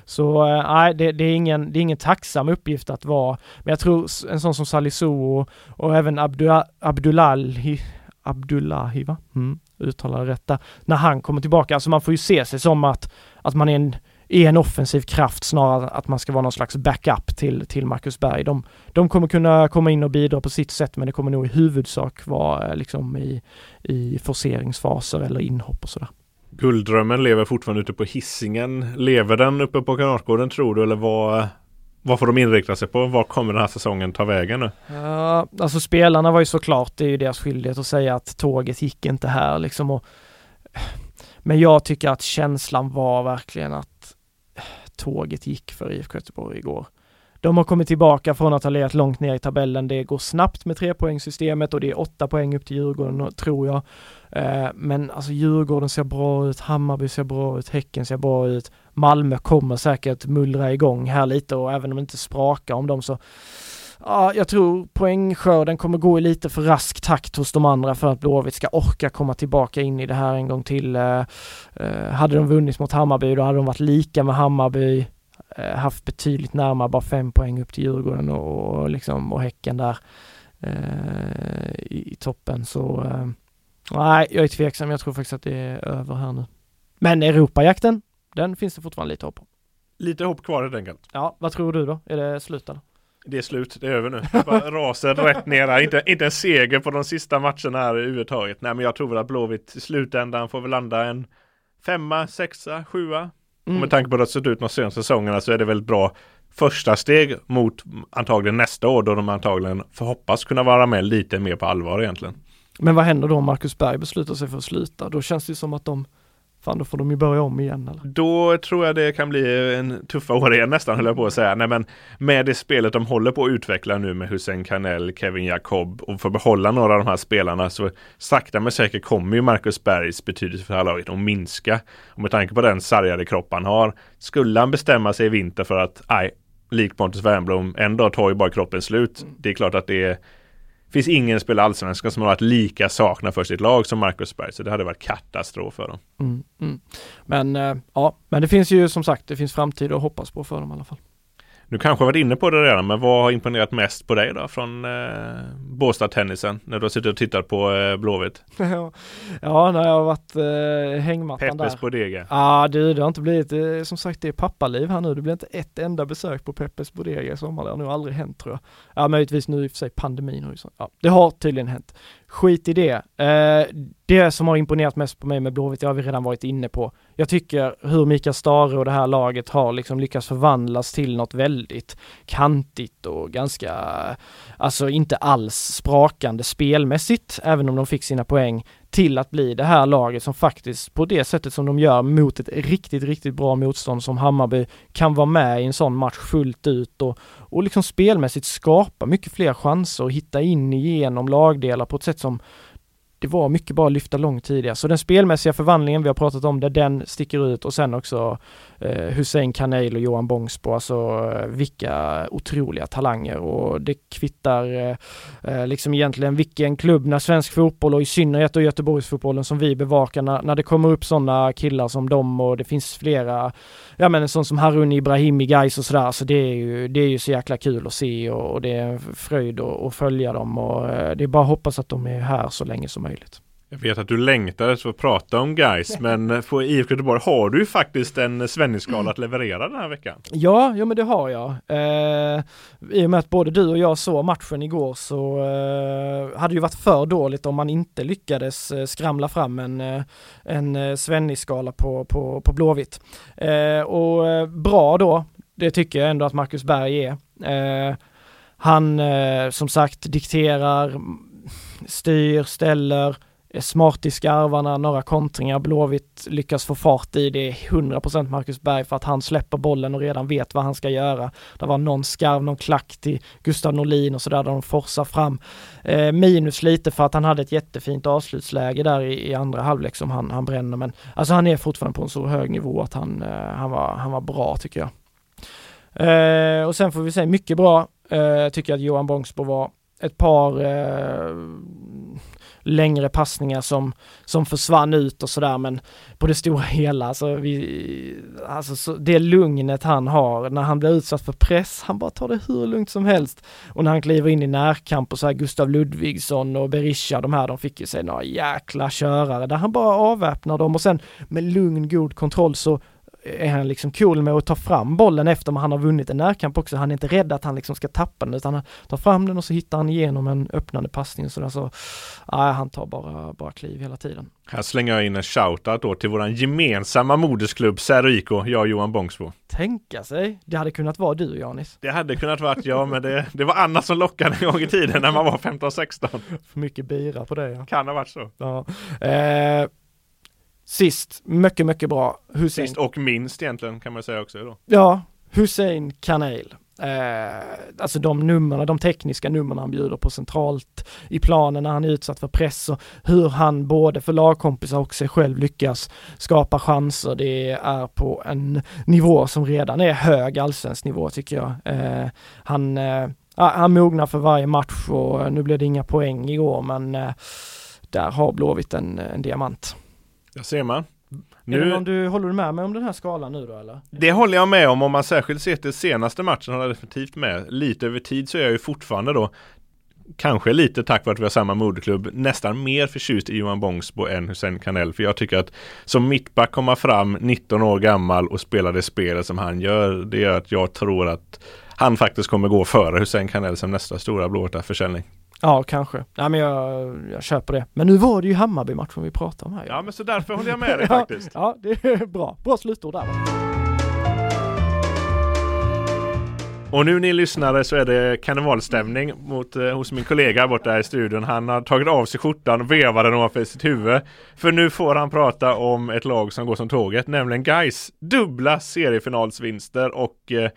Så nej, nej, det, det, är ingen, det är ingen tacksam uppgift att vara, men jag tror en sån som Salisu och, och även Abdu, Abdullahi, Abdullahi va? Mm uttalar rätta. när han kommer tillbaka. Alltså man får ju se sig som att, att man är en, är en offensiv kraft snarare att man ska vara någon slags backup till, till Marcus Berg. De, de kommer kunna komma in och bidra på sitt sätt men det kommer nog i huvudsak vara eh, liksom i, i forceringsfaser eller inhopp och sådär. Gulddrömmen lever fortfarande ute på hissingen. Lever den uppe på Kanatgården tror du eller vad, vad får de inrikta sig på? Var kommer den här säsongen ta vägen nu? Ja, alltså spelarna var ju såklart, det är ju deras skyldighet att säga att tåget gick inte här liksom och Men jag tycker att känslan var verkligen att tåget gick för IFK Göteborg igår. De har kommit tillbaka från att ha legat långt ner i tabellen. Det går snabbt med trepoängssystemet och det är åtta poäng upp till Djurgården tror jag. Eh, men alltså Djurgården ser bra ut, Hammarby ser bra ut, Häcken ser bra ut. Malmö kommer säkert mullra igång här lite och även om det inte sprakar om dem så Ja, jag tror poängskörden kommer gå i lite för rask takt hos de andra för att Blåvitt ska orka komma tillbaka in i det här en gång till. Eh, eh hade de vunnit mot Hammarby då hade de varit lika med Hammarby, eh, haft betydligt närmare, bara fem poäng upp till Djurgården och, och liksom och Häcken där eh, i, i, toppen. Så eh, nej, jag är tveksam. Jag tror faktiskt att det är över här nu. Men Europajakten, den finns det fortfarande lite hopp om. Lite hopp kvar helt enkelt. Ja, vad tror du då? Är det slut eller? Det är slut, det är över nu. bara raser rätt ner Inte, inte en seger på de sista matcherna här överhuvudtaget. Nej men jag tror väl att Blåvitt i slutändan får väl landa en femma, sexa, sjua. Mm. Och med tanke på att det sett ut de senaste säsongerna så är det väldigt bra första steg mot antagligen nästa år då de antagligen förhoppas kunna vara med lite mer på allvar egentligen. Men vad händer då om Marcus Berg beslutar sig för att sluta? Då känns det som att de Fan då får de ju börja om igen eller? Då tror jag det kan bli en tuffa år igen nästan höll jag på att säga. Nej men med det spelet de håller på att utveckla nu med Hussein Kanell, Kevin Jacob och får behålla några av de här spelarna så sakta men säkert kommer ju Marcus Bergs betydelse för det här laget att minska. Och med tanke på den sargade kropp han har skulle han bestämma sig i vinter för att nej, likt Pontus Wernbloom, en dag tar ju bara kroppen slut. Det är klart att det är finns ingen spelare allsvenskan som har varit lika saknad för sitt lag som Marcus Berg, så det hade varit katastrof för dem. Mm, mm. Men äh, ja, men det finns ju som sagt, det finns framtid att hoppas på för dem i alla fall. Du kanske varit inne på det redan, men vad har imponerat mest på dig då från eh, Båstad-tennisen när du har suttit och tittat på eh, Blåvitt? ja, när jag har varit eh, hängmattan Peppes där. Peppes Bodega. Ja ah, du, det har inte blivit, eh, som sagt det är pappaliv här nu. Det blir inte ett enda besök på Peppes Bodega i sommar. Det har nog aldrig hänt tror jag. Ja, möjligtvis nu i och för sig pandemin och så. Ja, det har tydligen hänt. Skit i det. Eh, det som har imponerat mest på mig med Blåvitt, det har vi redan varit inne på. Jag tycker hur Mikael Stare och det här laget har liksom lyckats förvandlas till något väldigt kantigt och ganska, alltså inte alls sprakande spelmässigt, även om de fick sina poäng, till att bli det här laget som faktiskt på det sättet som de gör mot ett riktigt, riktigt bra motstånd som Hammarby kan vara med i en sån match fullt ut och, och liksom spelmässigt skapa mycket fler chanser och hitta in igenom lagdelar på ett sätt som det var mycket bara lyfta långt tidigare. Så den spelmässiga förvandlingen, vi har pratat om där den sticker ut och sen också Eh, Hussein Kanel och Johan Bångsbo, alltså eh, vilka otroliga talanger. Och det kvittar eh, eh, liksom egentligen vilken klubb när svensk fotboll och i synnerhet då Göteborgsfotbollen som vi bevakar när, när det kommer upp sådana killar som dem. Och det finns flera, ja men en sån som Harun Ibrahim i Gais och sådär, så det är ju, det är ju så jäkla kul att se och, och det är en fröjd att följa dem. Och eh, det är bara att hoppas att de är här så länge som möjligt. Jag vet att du längtade för att prata om guys men på IFK Göteborg har du ju faktiskt en Svennisskala att leverera den här veckan. Ja, ja men det har jag. Eh, I och med att både du och jag såg matchen igår så eh, hade det ju varit för dåligt om man inte lyckades eh, skramla fram en, eh, en eh, Svennisskala på, på, på Blåvitt. Eh, och eh, bra då, det tycker jag ändå att Marcus Berg är. han som sagt dikterar, styr, ställer, smart i skarvarna, några kontringar Blåvitt lyckas få fart i. Det är 100% Marcus Berg för att han släpper bollen och redan vet vad han ska göra. Det var någon skarv, någon klack till Gustav Norlin och sådär där de forsar fram. Eh, minus lite för att han hade ett jättefint avslutsläge där i, i andra halvlek som han, han bränner men alltså han är fortfarande på en så hög nivå att han, eh, han, var, han var bra tycker jag. Eh, och sen får vi säga mycket bra eh, tycker jag att Johan Bångsbo var ett par eh, längre passningar som, som försvann ut och sådär men på det stora hela, alltså, vi, alltså så, det lugnet han har när han blir utsatt för press, han bara tar det hur lugnt som helst. Och när han kliver in i närkamp och så här Gustav Ludvigsson och Berisha, de här, de fick ju sig några jäkla körare där han bara avväpnar dem och sen med lugn, god kontroll så är han liksom cool med att ta fram bollen efter han har vunnit en närkamp också. Han är inte rädd att han liksom ska tappa den utan han tar fram den och så hittar han igenom en öppnande passning så, ja, han tar bara, bara kliv hela tiden. Här slänger jag in en shoutout då till våran gemensamma modersklubb Serrico, jag och Johan Bångsbo. Tänka sig, det hade kunnat vara du Janis. Det hade kunnat vara jag, men det, det var Anna som lockade en gång i tiden när man var 15-16. För mycket bira på det ja. Kan ha varit så. Ja. Eh, Sist, mycket, mycket bra. Hussein. Sist och minst egentligen kan man säga också då. Ja, Hussein Kanel. Eh, alltså de numren, de tekniska numren han bjuder på centralt i planen när han är utsatt för press och hur han både för lagkompisar och sig själv lyckas skapa chanser. Det är på en nivå som redan är hög allsvensk nivå tycker jag. Eh, han, eh, han mognar för varje match och nu blev det inga poäng igår men eh, där har Blåvitt en, en diamant. Där ser man. Nu... Är det någon du, håller med mig om den här skalan nu då eller? Det håller jag med om, om man särskilt ser till senaste matchen håller jag definitivt med. Lite över tid så är jag ju fortfarande då Kanske lite tack vare att vi har samma moderklubb nästan mer förtjust i Johan Bångsbo än Hussein Kanel. För jag tycker att som mittback komma fram 19 år gammal och spela det spelet som han gör. Det gör att jag tror att han faktiskt kommer gå före Hussein Kanel som nästa stora blåvita försäljning. Ja, kanske. Nej, men jag, jag köper det. Men nu var det ju Hammarby-matchen vi pratade om här. Ja, men så därför håller jag med dig faktiskt. Ja, det är bra. Bra slutord där. Och nu ni lyssnare så är det karnevalstämning mot, eh, hos min kollega borta i studion. Han har tagit av sig skjortan och vevar den ovanför sitt huvud. För nu får han prata om ett lag som går som tåget, nämligen Guys dubbla seriefinalsvinster och eh,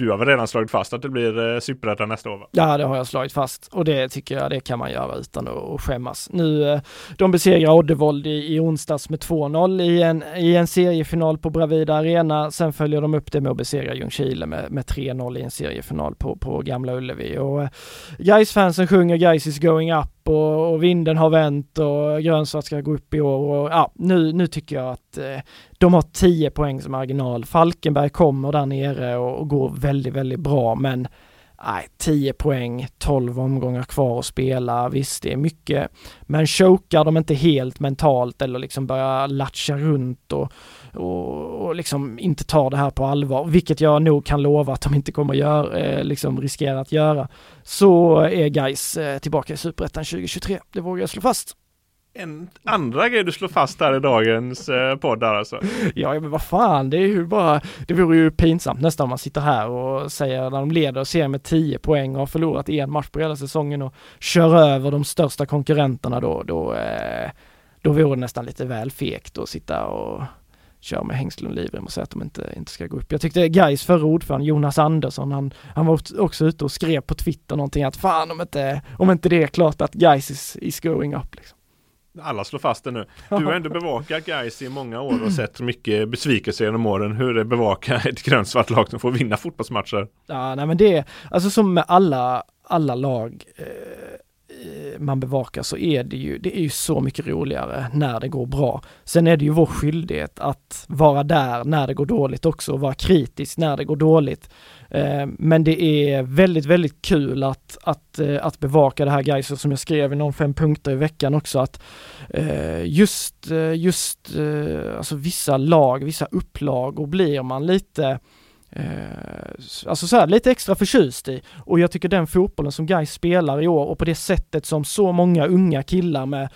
du har väl redan slagit fast att det blir eh, superettan nästa år? Va? Ja, det har jag slagit fast och det tycker jag det kan man göra utan att skämmas. Nu, eh, de besegrar Oddevold i, i onsdags med 2-0 i en, i en seriefinal på Bravida Arena. Sen följer de upp det med att besegra Ljungskile med, med 3-0 i en seriefinal på, på Gamla Ullevi. Och eh, Gais-fansen sjunger Gais is going up och, och, vinden har vänt och grönsvart ska gå upp i år och ja, nu, nu tycker jag att eh, de har 10 poängs marginal. Falkenberg kommer där nere och, och går väldigt, väldigt bra men nej, 10 poäng, 12 omgångar kvar att spela. Visst, det är mycket, men chokar de inte helt mentalt eller liksom börjar latcha runt och, och, och liksom inte tar det här på allvar, vilket jag nog kan lova att de inte kommer göra, eh, liksom riskera att göra, så är guys eh, tillbaka i Superettan 2023. Det vågar jag slå fast en andra grej du slår fast här i dagens eh, podd där alltså. Ja, men vad fan, det är ju bara, det vore ju pinsamt nästan om man sitter här och säger när de leder och ser med 10 poäng och har förlorat en match på hela säsongen och kör över de största konkurrenterna då, då, eh, då vore det nästan lite väl fegt att sitta och köra med hängslen och livrem och säga att de inte, inte ska gå upp. Jag tyckte Gais förra ordförande Jonas Andersson, han, han var också ute och skrev på Twitter någonting att fan om inte, om inte det är klart att Gais is, is going up liksom. alla slår fast det nu. Du har ändå bevakat guys i många år och sett mycket besvikelser genom åren. Hur det bevaka ett grönt-svart lag som får vinna fotbollsmatcher? Ja, nej men det är, alltså som med alla, alla lag eh, Eh, man bevakar så är det ju, det är ju så mycket roligare när det går bra. Sen är det ju vår skyldighet att vara där när det går dåligt också och vara kritisk när det går dåligt. Eh, men det är väldigt, väldigt kul att, att, eh, att bevaka det här guys som jag skrev i någon fem punkter i veckan också att just, just alltså vissa lag, vissa upplagor blir man lite Eh, alltså så här, lite extra förtjust i. Och jag tycker den fotbollen som Guy spelar i år och på det sättet som så många unga killar med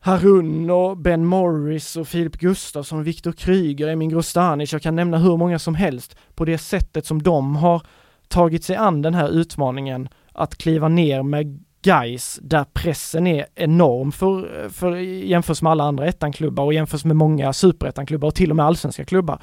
Harun och Ben Morris och Filip Gustafsson, Viktor Kryger, Emin Grostanic, jag kan nämna hur många som helst, på det sättet som de har tagit sig an den här utmaningen att kliva ner med guys där pressen är enorm för, för jämförs med alla andra ettanklubbar och jämförs med många superettanklubbar och till och med allsvenska klubbar.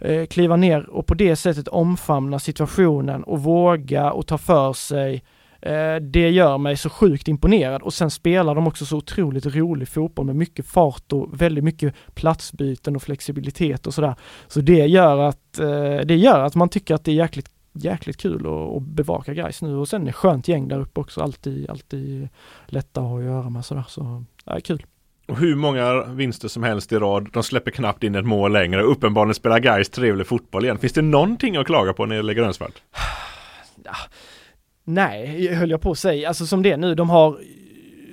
Eh, kliva ner och på det sättet omfamna situationen och våga och ta för sig Eh, det gör mig så sjukt imponerad och sen spelar de också så otroligt rolig fotboll med mycket fart och väldigt mycket platsbyten och flexibilitet och sådär. Så det gör att, eh, det gör att man tycker att det är jäkligt jäkligt kul att, att bevaka guys nu och sen är det skönt gäng där uppe också, alltid, alltid lätta att ha att göra med sådär så, ja, kul. Och hur många vinster som helst i rad, de släpper knappt in ett mål längre. Uppenbarligen spelar Gais trevlig fotboll igen. Finns det någonting att klaga på när det gäller grönsvart? Nej, höll jag på att säga. Alltså som det är nu, de har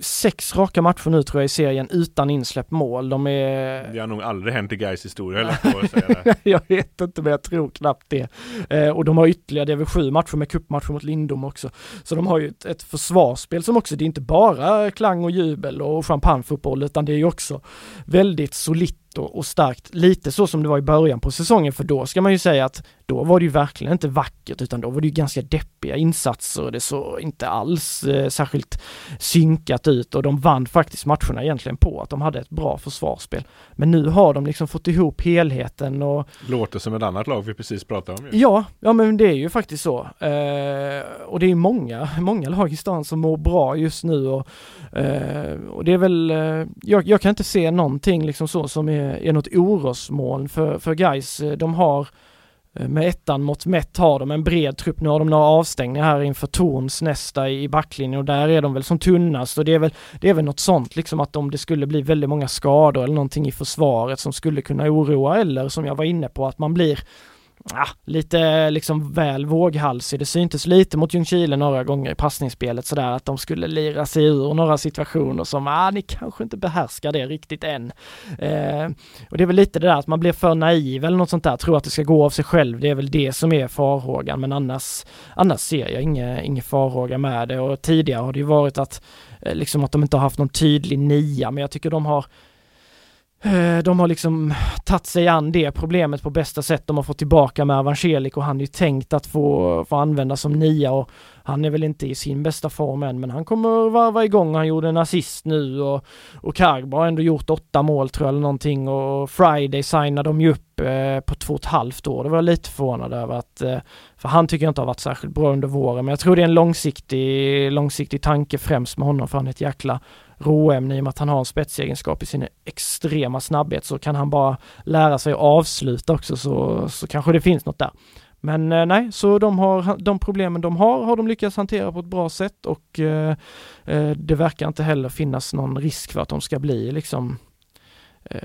sex raka matcher nu tror jag i serien utan insläppt mål. De är... Det har nog aldrig hänt i Gais historia jag på att säga det. jag vet inte men jag tror knappt det. Eh, och de har ytterligare, det är väl sju matcher med cupmatcher mot Lindom också. Så de har ju ett, ett försvarsspel som också, det är inte bara klang och jubel och champagnefotboll utan det är ju också väldigt solitt och, och starkt, lite så som det var i början på säsongen, för då ska man ju säga att då var det ju verkligen inte vackert utan då var det ju ganska deppiga insatser och det såg inte alls eh, särskilt synkat ut och de vann faktiskt matcherna egentligen på att de hade ett bra försvarsspel. Men nu har de liksom fått ihop helheten och Låter som ett annat lag vi precis pratade om ju. Ja, ja men det är ju faktiskt så. Eh, och det är många, många lag i stan som mår bra just nu och, eh, och det är väl, eh, jag, jag, kan inte se någonting liksom så som är, Eh, är något orosmoln för, för guys. Eh, de har eh, med ettan mot mätt har de en bred trupp. Nu har de några avstängningar här inför Torns nästa i backlinjen och där är de väl som tunnast och det är väl, det är väl något sånt liksom att om det skulle bli väldigt många skador eller någonting i försvaret som skulle kunna oroa eller som jag var inne på att man blir ah, lite liksom väl våghalsig. Det syntes lite mot Ljungskile några gånger i passningsspelet sådär att de skulle lira sig ur några situationer som, ah, ni kanske inte behärskar det riktigt än. Eh, och det är väl lite det där att man blir för naiv eller något sånt där, tror att det ska gå av sig själv. Det är väl det som är farhågan, men annars, annars ser jag ingen, ingen farhåga med det och tidigare har det ju varit att eh, liksom att de inte har haft någon tydlig nia, men jag tycker de har Eh, de har liksom tagit sig an det problemet på bästa sätt. De har fått tillbaka med Evangelik och han är ju tänkt att få, få använda som nia och han är väl inte i sin bästa form än men han kommer varva igång. Han gjorde en assist nu och, och Kargbo har ändå gjort åtta mål tror jag eller någonting och Friday signade de ju upp eh, på två och ett halvt år. Det var jag lite förvånad över att, eh, för han tycker jag inte har varit särskilt bra under våren men jag tror det är en långsiktig, långsiktig tanke främst med honom för han är ett jäkla råämne i och med att han har en spetsegenskap i sin extrema snabbhet så kan han bara lära sig att avsluta också så, så kanske det finns något där. Men eh, nej, så de, har, de problemen de har, har de lyckats hantera på ett bra sätt och eh, eh det verkar inte heller finnas någon risk för att de ska bli liksom eh,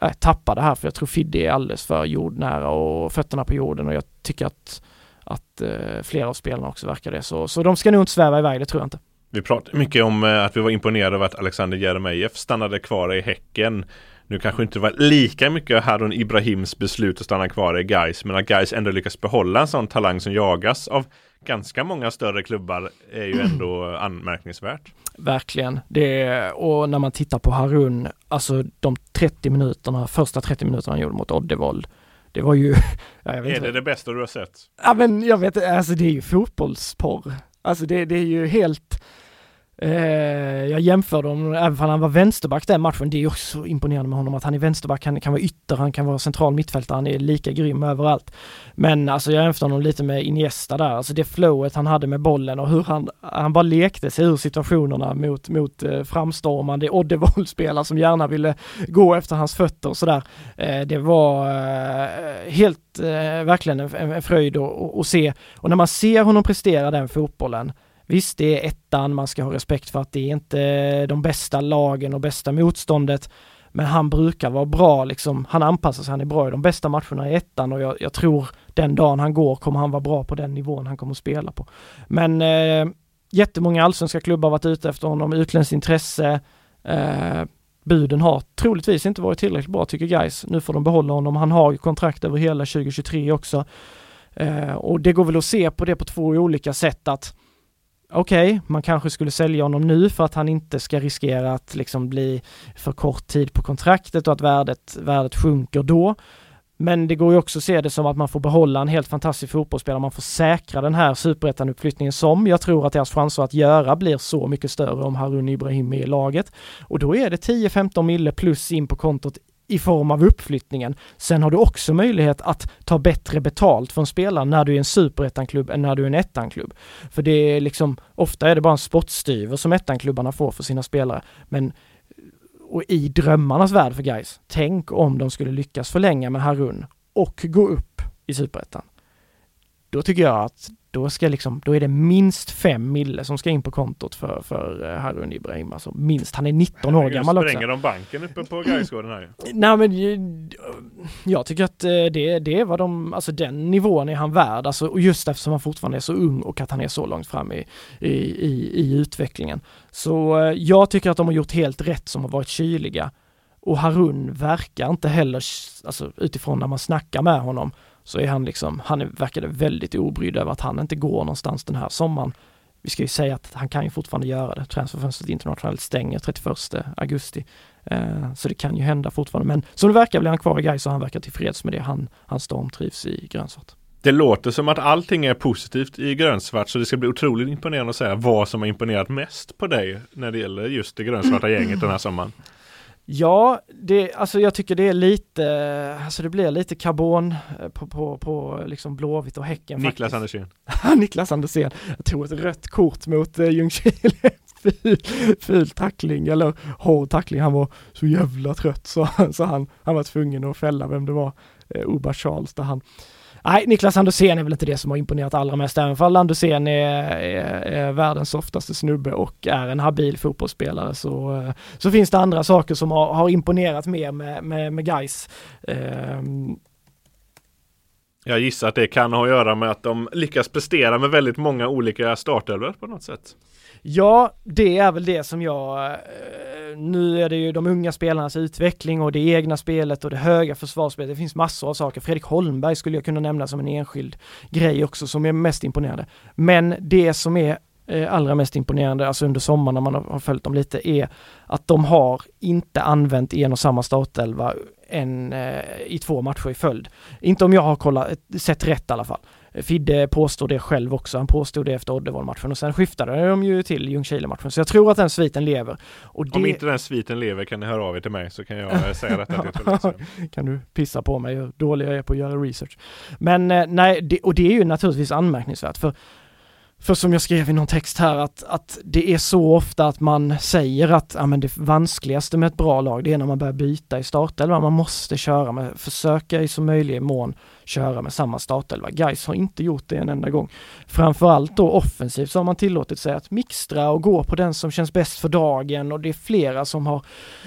äh, tappade här för jag tror Fidde är alldeles för jordnära och fötterna på jorden och jag tycker att, att eh, flera av spelarna också verkar det. Så, så de ska nog inte sväva iväg, det tror jag inte. Vi pratade mycket om eh, att vi var imponerade av att Alexander Jeremejeff stannade kvar i Häcken. Nu kanske inte var lika mycket Harun Ibrahims beslut att stanna kvar i Gais men att Gais ändå lyckas behålla en sån talang som jagas av ganska många större klubbar är ju ändå anmärkningsvärt. Verkligen. Det, och när man tittar på Harun, alltså de 30 minuterna, första 30 minuterna han gjorde mot Oddevold, det var ju... Ja, är det det bästa du har sett? Ja men jag vet alltså det är ju fotbollsporr. Alltså det, det är ju helt Eh, jag jämförde honom, även om han var vänsterback den matchen, det är också imponerande med honom att han är vänsterback, han kan vara ytter, han kan vara central mittfältare, han är lika grym överallt. Men alltså jag jämför honom lite med Iniesta där, alltså det flowet han hade med bollen och hur han, han bara lekte sig ur situationerna mot, mot eh, framstormande Oddevold-spelare som gärna ville gå efter hans fötter och sådär. Eh, det var helt verkligen en, en fröjd att se. Och när man ser honom prestera den fotbollen, Visst, det är ettan, man ska ha respekt för att det är inte de bästa lagen och bästa motståndet. Men han brukar vara bra liksom, han anpassar sig, han är bra i de bästa matcherna i ettan och jag, jag tror den dagen han går kommer han vara bra på den nivån han kommer att spela på. Men eh, jättemånga allsvenska klubbar har varit ute efter honom, utländskt intresse. Eh, buden har troligtvis inte varit tillräckligt bra tycker guys. Nu får de behålla honom. Han har ju kontrakt över hela 2023 också. Eh, och det går väl att se på det på två olika sätt att okej, okay, man kanske skulle sälja honom nu för att han inte ska riskera att liksom bli för kort tid på kontraktet och att värdet, värdet sjunker då. Men det går ju också att se det som att man får behålla en helt fantastisk fotbollsspelare, man får säkra den här superettan-uppflyttningen som jag tror att deras chanser att göra blir så mycket större om Harun Ibrahim är i laget. Och då är det 10-15 mille plus in på kontot i form av uppflyttningen. Sen har du också möjlighet att ta bättre betalt från spelaren när du är en superettan-klubb än när du är en ettan-klubb. För det är liksom, ofta är det bara en spottstyver som ettan-klubbarna får för sina spelare. Men och i drömmarnas värld för guys. tänk om de skulle lyckas förlänga med Harun och gå upp i superettan. Då tycker jag att då ska liksom, då är det minst fem mille som ska in på kontot för, för eh, Harun Ibrahim. Alltså minst, han är 19 år gammal också. Spränger de banken uppe på Gaisgården här Nej men jag tycker att eh, det, det är vad de, alltså den nivån är han värd. Alltså just eftersom han fortfarande är så ung och att han är så långt fram i, i, i, i utvecklingen. Så eh, jag tycker att de har gjort helt rätt som har varit kyliga. Och Harun verkar inte heller, alltså utifrån när man snackar med honom, så är han liksom, han verkade väldigt obrydd över att han inte går någonstans den här sommaren. Vi ska ju säga att han kan ju fortfarande göra det. Transferfönstret internationellt stänger 31 augusti. Eh, så det kan ju hända fortfarande. Men som det verkar blir han kvar i Gais och han verkar tillfreds med det. Han, han stormtrivs i grönsvart. Det låter som att allting är positivt i grönsvart så det ska bli otroligt imponerande att säga vad som har imponerat mest på dig när det gäller just det grönsvarta gänget den här sommaren. Ja, det, alltså jag tycker det är lite, alltså det blir lite karbon eh, på, på, på liksom Blåvitt och Häcken. Niklas Andersén. Niklas Andersén. Jag tog ett rött kort mot uh, Ljungskile. ful, ful tackling eller hård tackling. Han var så jävla trött så, så han, han var tvungen att fälla vem det var. Uh, Uba Charles där han Nej, Niklas Andersén är väl inte det som har imponerat allra mest, även om Andersén är, är, är, världens softaste snubbe och är en habil fotbollsspelare så, eh, så finns det andra saker som har, har imponerat mer med, med, med guys. Um, jag gissar att det kan ha att göra med att de lyckas prestera med väldigt många olika startelvor på något sätt. Ja, det är väl det som jag... Eh, nu är det ju de unga spelarnas utveckling och det egna spelet och det höga försvarsspelet. Det finns massor av saker. Fredrik Holmberg skulle jag kunna nämna som en enskild grej också som är mest imponerande. Men det som är eh, allra mest imponerande, alltså under sommaren när man har följt dem lite, är att de har inte använt en och samma startelva en, eh, i två matcher i följd. Inte om jag har kollat, eh, sett rätt i alla fall. Fidde påstår det själv också. Han påstod det efter Oddevall-matchen och sen skiftade de ju till Ljungskile-matchen. Så jag tror att den sviten lever. Det... Om inte den sviten lever kan ni höra av er till mig så kan jag säga detta till Kan du pissa på mig hur dålig jag är på att göra research. Men eh, nej, det, och det är ju naturligtvis anmärkningsvärt för för som jag skrev i någon text här att, att det är så ofta att man säger att ja, men det vanskligaste med ett bra lag det är när man börjar byta i startelva. Man måste köra med, försöka i så möjlig mån köra med samma startelva. Guys har inte gjort det en enda gång. Framförallt då offensivt så har man tillåtit sig att mixtra och gå på den som känns bäst för dagen och det är flera som har,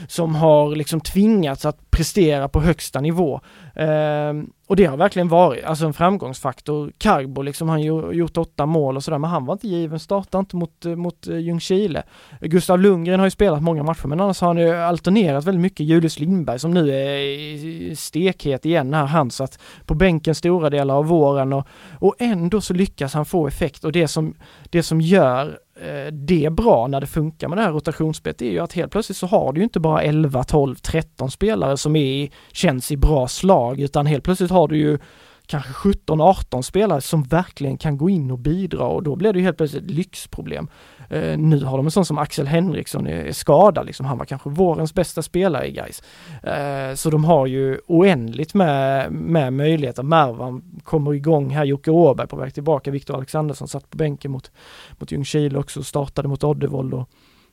som har liksom tvingats att prestera på högsta nivå. Eh, och det har verkligen varit alltså en framgångsfaktor. Carbo liksom, han har gjort åtta mål och sådär, men han var inte given, startade inte mot, eh, mot eh, Ljungskile. Gustav Lundgren har ju spelat många matcher, men annars har han ju alternerat väldigt mycket. Julius Lindberg som nu är stekhet igen här, han satt på bänken stora delar av våren och, och ändå så lyckas han få effekt och det som, det som gör Eh, det är bra när det funkar med det här rotationsspelet är ju att helt plötsligt så har du ju inte bara 11, 12, 13 spelare som är, känns i bra slag utan helt plötsligt har du ju kanske 17-18 spelare som verkligen kan gå in och bidra och då blir det ju helt plötsligt ett lyxproblem. Eh, nu har de en sån som Axel Henriksson är, är skadad, liksom. han var kanske vårens bästa spelare i guys. Eh, så de har ju oändligt med, med möjligheter. Mervan kommer igång här, Jocke Åberg på väg tillbaka, Viktor Alexandersson satt på bänken mot, mot Ljungskile också, startade mot Oddevold och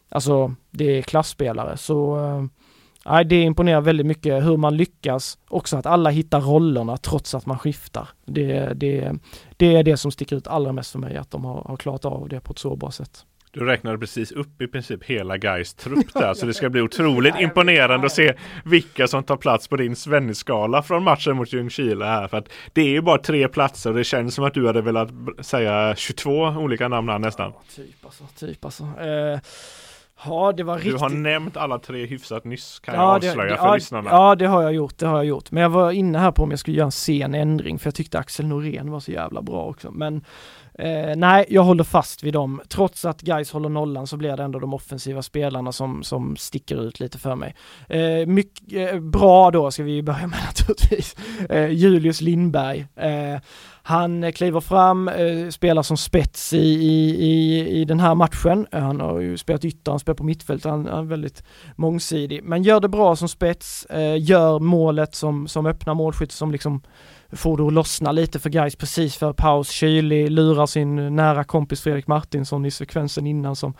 alltså det är klassspelare så eh, Nej, det imponerar väldigt mycket hur man lyckas också att alla hittar rollerna trots att man skiftar. Det, det, det är det som sticker ut allra mest för mig, att de har, har klarat av det på ett så bra sätt. Du räknade precis upp i princip hela Gais trupp där, så det ska bli otroligt imponerande att se vilka som tar plats på din Svennis-skala från matchen mot Ljungskile här. För att det är ju bara tre platser och det känns som att du hade velat säga 22 olika namn här nästan. Ja, typ alltså, typ alltså. Eh, Ja, det var riktigt. Du har nämnt alla tre hyfsat nyss kan ja, jag avslöja det, för ja, lyssnarna. Ja, det har jag gjort, det har jag gjort. Men jag var inne här på om jag skulle göra en sen ändring för jag tyckte Axel Norén var så jävla bra också. Men eh, nej, jag håller fast vid dem. Trots att guys håller nollan så blir det ändå de offensiva spelarna som, som sticker ut lite för mig. Eh, mycket eh, bra då ska vi börja med naturligtvis. Eh, Julius Lindberg. Eh, han eh, kliver fram, eh, spelar som spets i, i, i, den här matchen. Eh, han har ju spelat ytter, han spelar på mittfält, han, han är väldigt mångsidig. Men gör det bra som spets, eh, gör målet som, som öppnar målskytt som liksom får det att lossna lite för guys precis för paus. Kylig lurar sin nära kompis Fredrik Martinsson i sekvensen innan som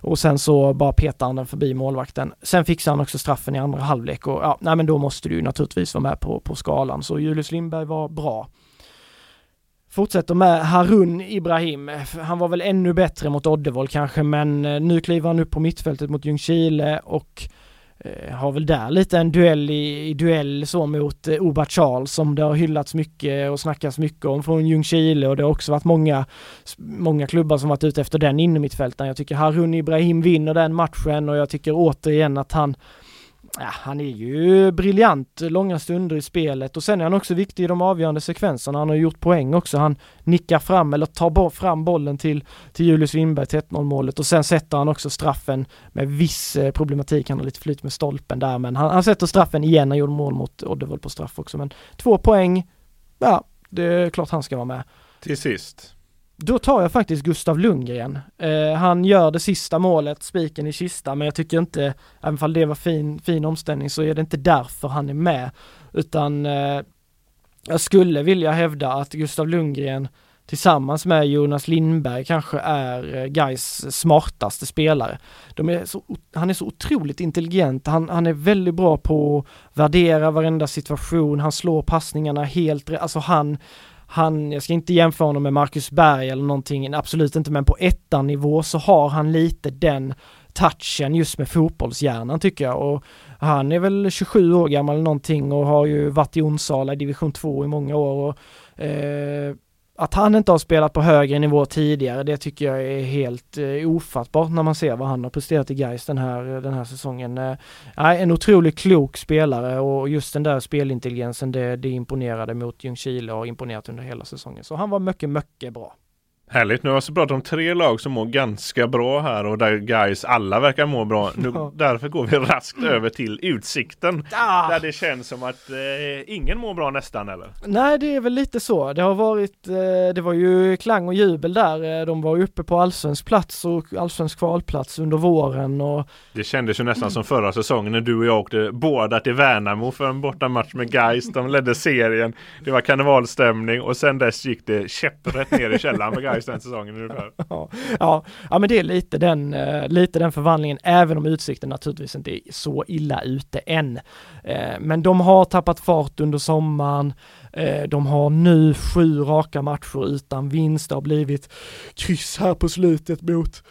och sen så bara petar han den förbi målvakten. Sen fixar han också straffen i andra halvlek och ja, nej men då måste du ju naturligtvis vara med på, på skalan. Så Julius Lindberg var bra. Fortsätter med Harun Ibrahim. Han var väl ännu bättre mot Oddevold kanske, men eh, nu kliver han upp på mittfältet mot Ljungskile och eh, har väl där lite en duell i, i duell så mot eh, Oba Charles som det har hyllats mycket och snackats mycket om från Ljungskile och det har också varit många, många klubbar som varit ute efter den innermittfältaren. Jag tycker Harun Ibrahim vinner den matchen och jag tycker återigen att han Ja, han är ju briljant långa stunder i spelet och sen är han också viktig i de avgörande sekvenserna. Han har gjort poäng också. Han nickar fram eller tar fram bollen till, till Julius Lindberg till 1-0 målet och sen sätter han också straffen med viss eh, problematik. Han har lite flyt med stolpen där men han, han sätter straffen igen. Han gjorde mål mot Oddevold på straff också men två poäng. Ja, det är klart han ska vara med. Till sist. Då tar jag faktiskt Gustav Lundgren. Eh, han gör det sista målet, spiken i kista, men jag tycker inte, även om det var fin, fin omställning, så är det inte därför han är med. Utan eh, jag skulle vilja hävda att Gustav Lundgren tillsammans med Jonas Lindberg kanske är eh, Gais smartaste spelare. De är så, han är så otroligt intelligent, han, han är väldigt bra på att värdera varenda situation, han slår passningarna helt rätt, alltså han han, jag ska inte jämföra honom med Marcus Berg eller någonting, absolut inte, men på ettan nivå så har han lite den touchen just med fotbollshjärnan tycker jag. Och han är väl 27 år gammal eller någonting och har ju varit i Onsala i division 2 i många år och eh, att han inte har spelat på högre nivå tidigare, det tycker jag är helt eh, ofattbart när man ser vad han har presterat i Gais den här, eh, den här säsongen. Eh, en otroligt klok spelare och just den där spelintelligensen, det, det imponerade mot Ljungskile och imponerat under hela säsongen. Så han var mycket, mycket bra. Härligt, nu har vi alltså pratat om tre lag som mår ganska bra här och där guys alla verkar må bra. Nu, därför går vi raskt över till Utsikten. Ah. Där det känns som att eh, ingen mår bra nästan eller? Nej det är väl lite så. Det har varit, eh, det var ju klang och jubel där. Eh, de var uppe på allsvensk plats och allsvensk kvalplats under våren och Det kändes ju nästan som förra säsongen när du och jag åkte båda till Värnamo för en bortamatch med guys. De ledde serien. Det var karnevalstämning och sen dess gick det käpprätt ner i källaren för guys den säsongen ungefär. Ja, ja, ja men det är lite den, uh, lite den förvandlingen, även om Utsikten naturligtvis inte är så illa ute än. Uh, men de har tappat fart under sommaren. Uh, de har nu sju raka matcher utan vinst. Det har blivit kryss här på slutet mot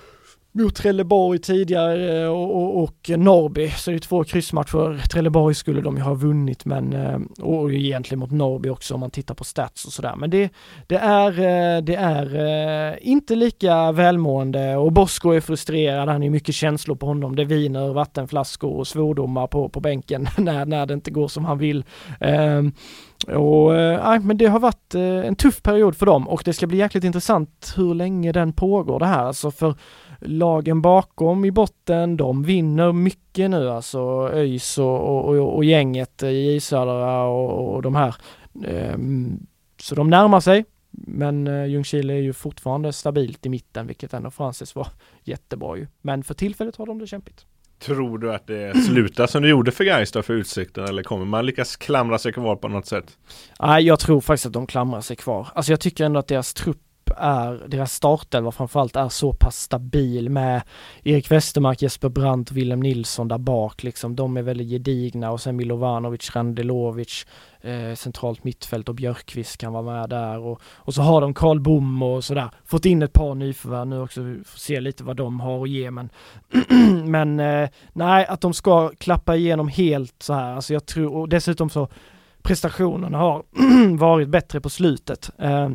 mot Trelleborg tidigare eh, och, och, och Norrby, så det är två kryssmatcher. Trelleborg skulle de ju ha vunnit men, eh, och egentligen mot Norrby också om man tittar på stats och sådär. Men det, det är, eh, det är inte lika välmående och Bosko är frustrerad, han är mycket känslor på honom. Det viner vattenflaskor och svordomar på, på bänken när, när det inte går som han vill. Um, och äh, men det har varit äh, en tuff period för dem och det ska bli jäkligt intressant hur länge den pågår det här. Alltså för lagen bakom i botten, de vinner mycket nu alltså ÖIS och, och, och, och gänget i Södra och, och de här. Um, Så de närmar sig, men eh, Ljungskile är ju fortfarande stabilt i mitten, vilket ändå får anses vara jättebra ju. Men för tillfället har de det kämpigt. Tror du att det slutar som det gjorde för Gais då för Utsikten eller kommer man lyckas klamra sig kvar på något sätt? Nej, jag tror faktiskt att de klamrar sig kvar. Alltså jag tycker ändå att deras trupp är, deras startelva framförallt är så pass stabil med Erik Westermark, Jesper Brandt, Willem Nilsson där bak liksom. De är väldigt gedigna och sen Milovanovic, Randelovic, eh, centralt mittfält och Björkqvist kan vara med där och, och så har de Karl Bom och sådär. Fått in ett par nyförvärv nu också, får se lite vad de har att ge men men eh, nej, att de ska klappa igenom helt så här, alltså jag tror, och dessutom så prestationerna har varit bättre på slutet. Eh,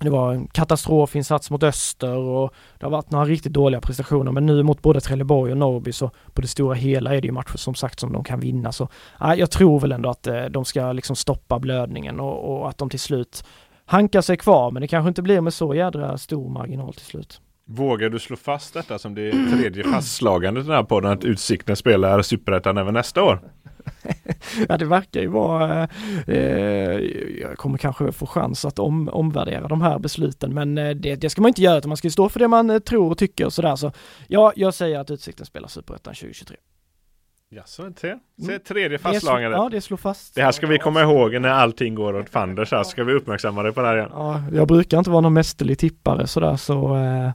det var en katastrofinsats mot Öster och det har varit några riktigt dåliga prestationer. Men nu mot både Trelleborg och Norrby så på det stora hela är det ju matcher som sagt som de kan vinna. Så äh, jag tror väl ändå att eh, de ska liksom stoppa blödningen och, och, att de till slut hankar sig kvar. Men det kanske inte blir med så jädra stor marginal till slut. Vågar du slå fast detta som det tredje fastslagandet i den här podden att Utsikten spelar Superettan även nästa år? ja det verkar ju vara, eh, jag kommer kanske få chans att om, omvärdera de här besluten men eh, det, det, ska man inte göra utan man ska stå för det man eh, tror och tycker och sådär så ja, jag säger att Utsikten spelar Superettan 2023. Jaså, se, se tredje fastslagande. Ja, det slår fast. Det här ska vi komma ihåg när allting går åt fanders här. Ska vi uppmärksamma det på det här igen? Ja, jag brukar inte vara någon mästerlig tippare sådär så eh,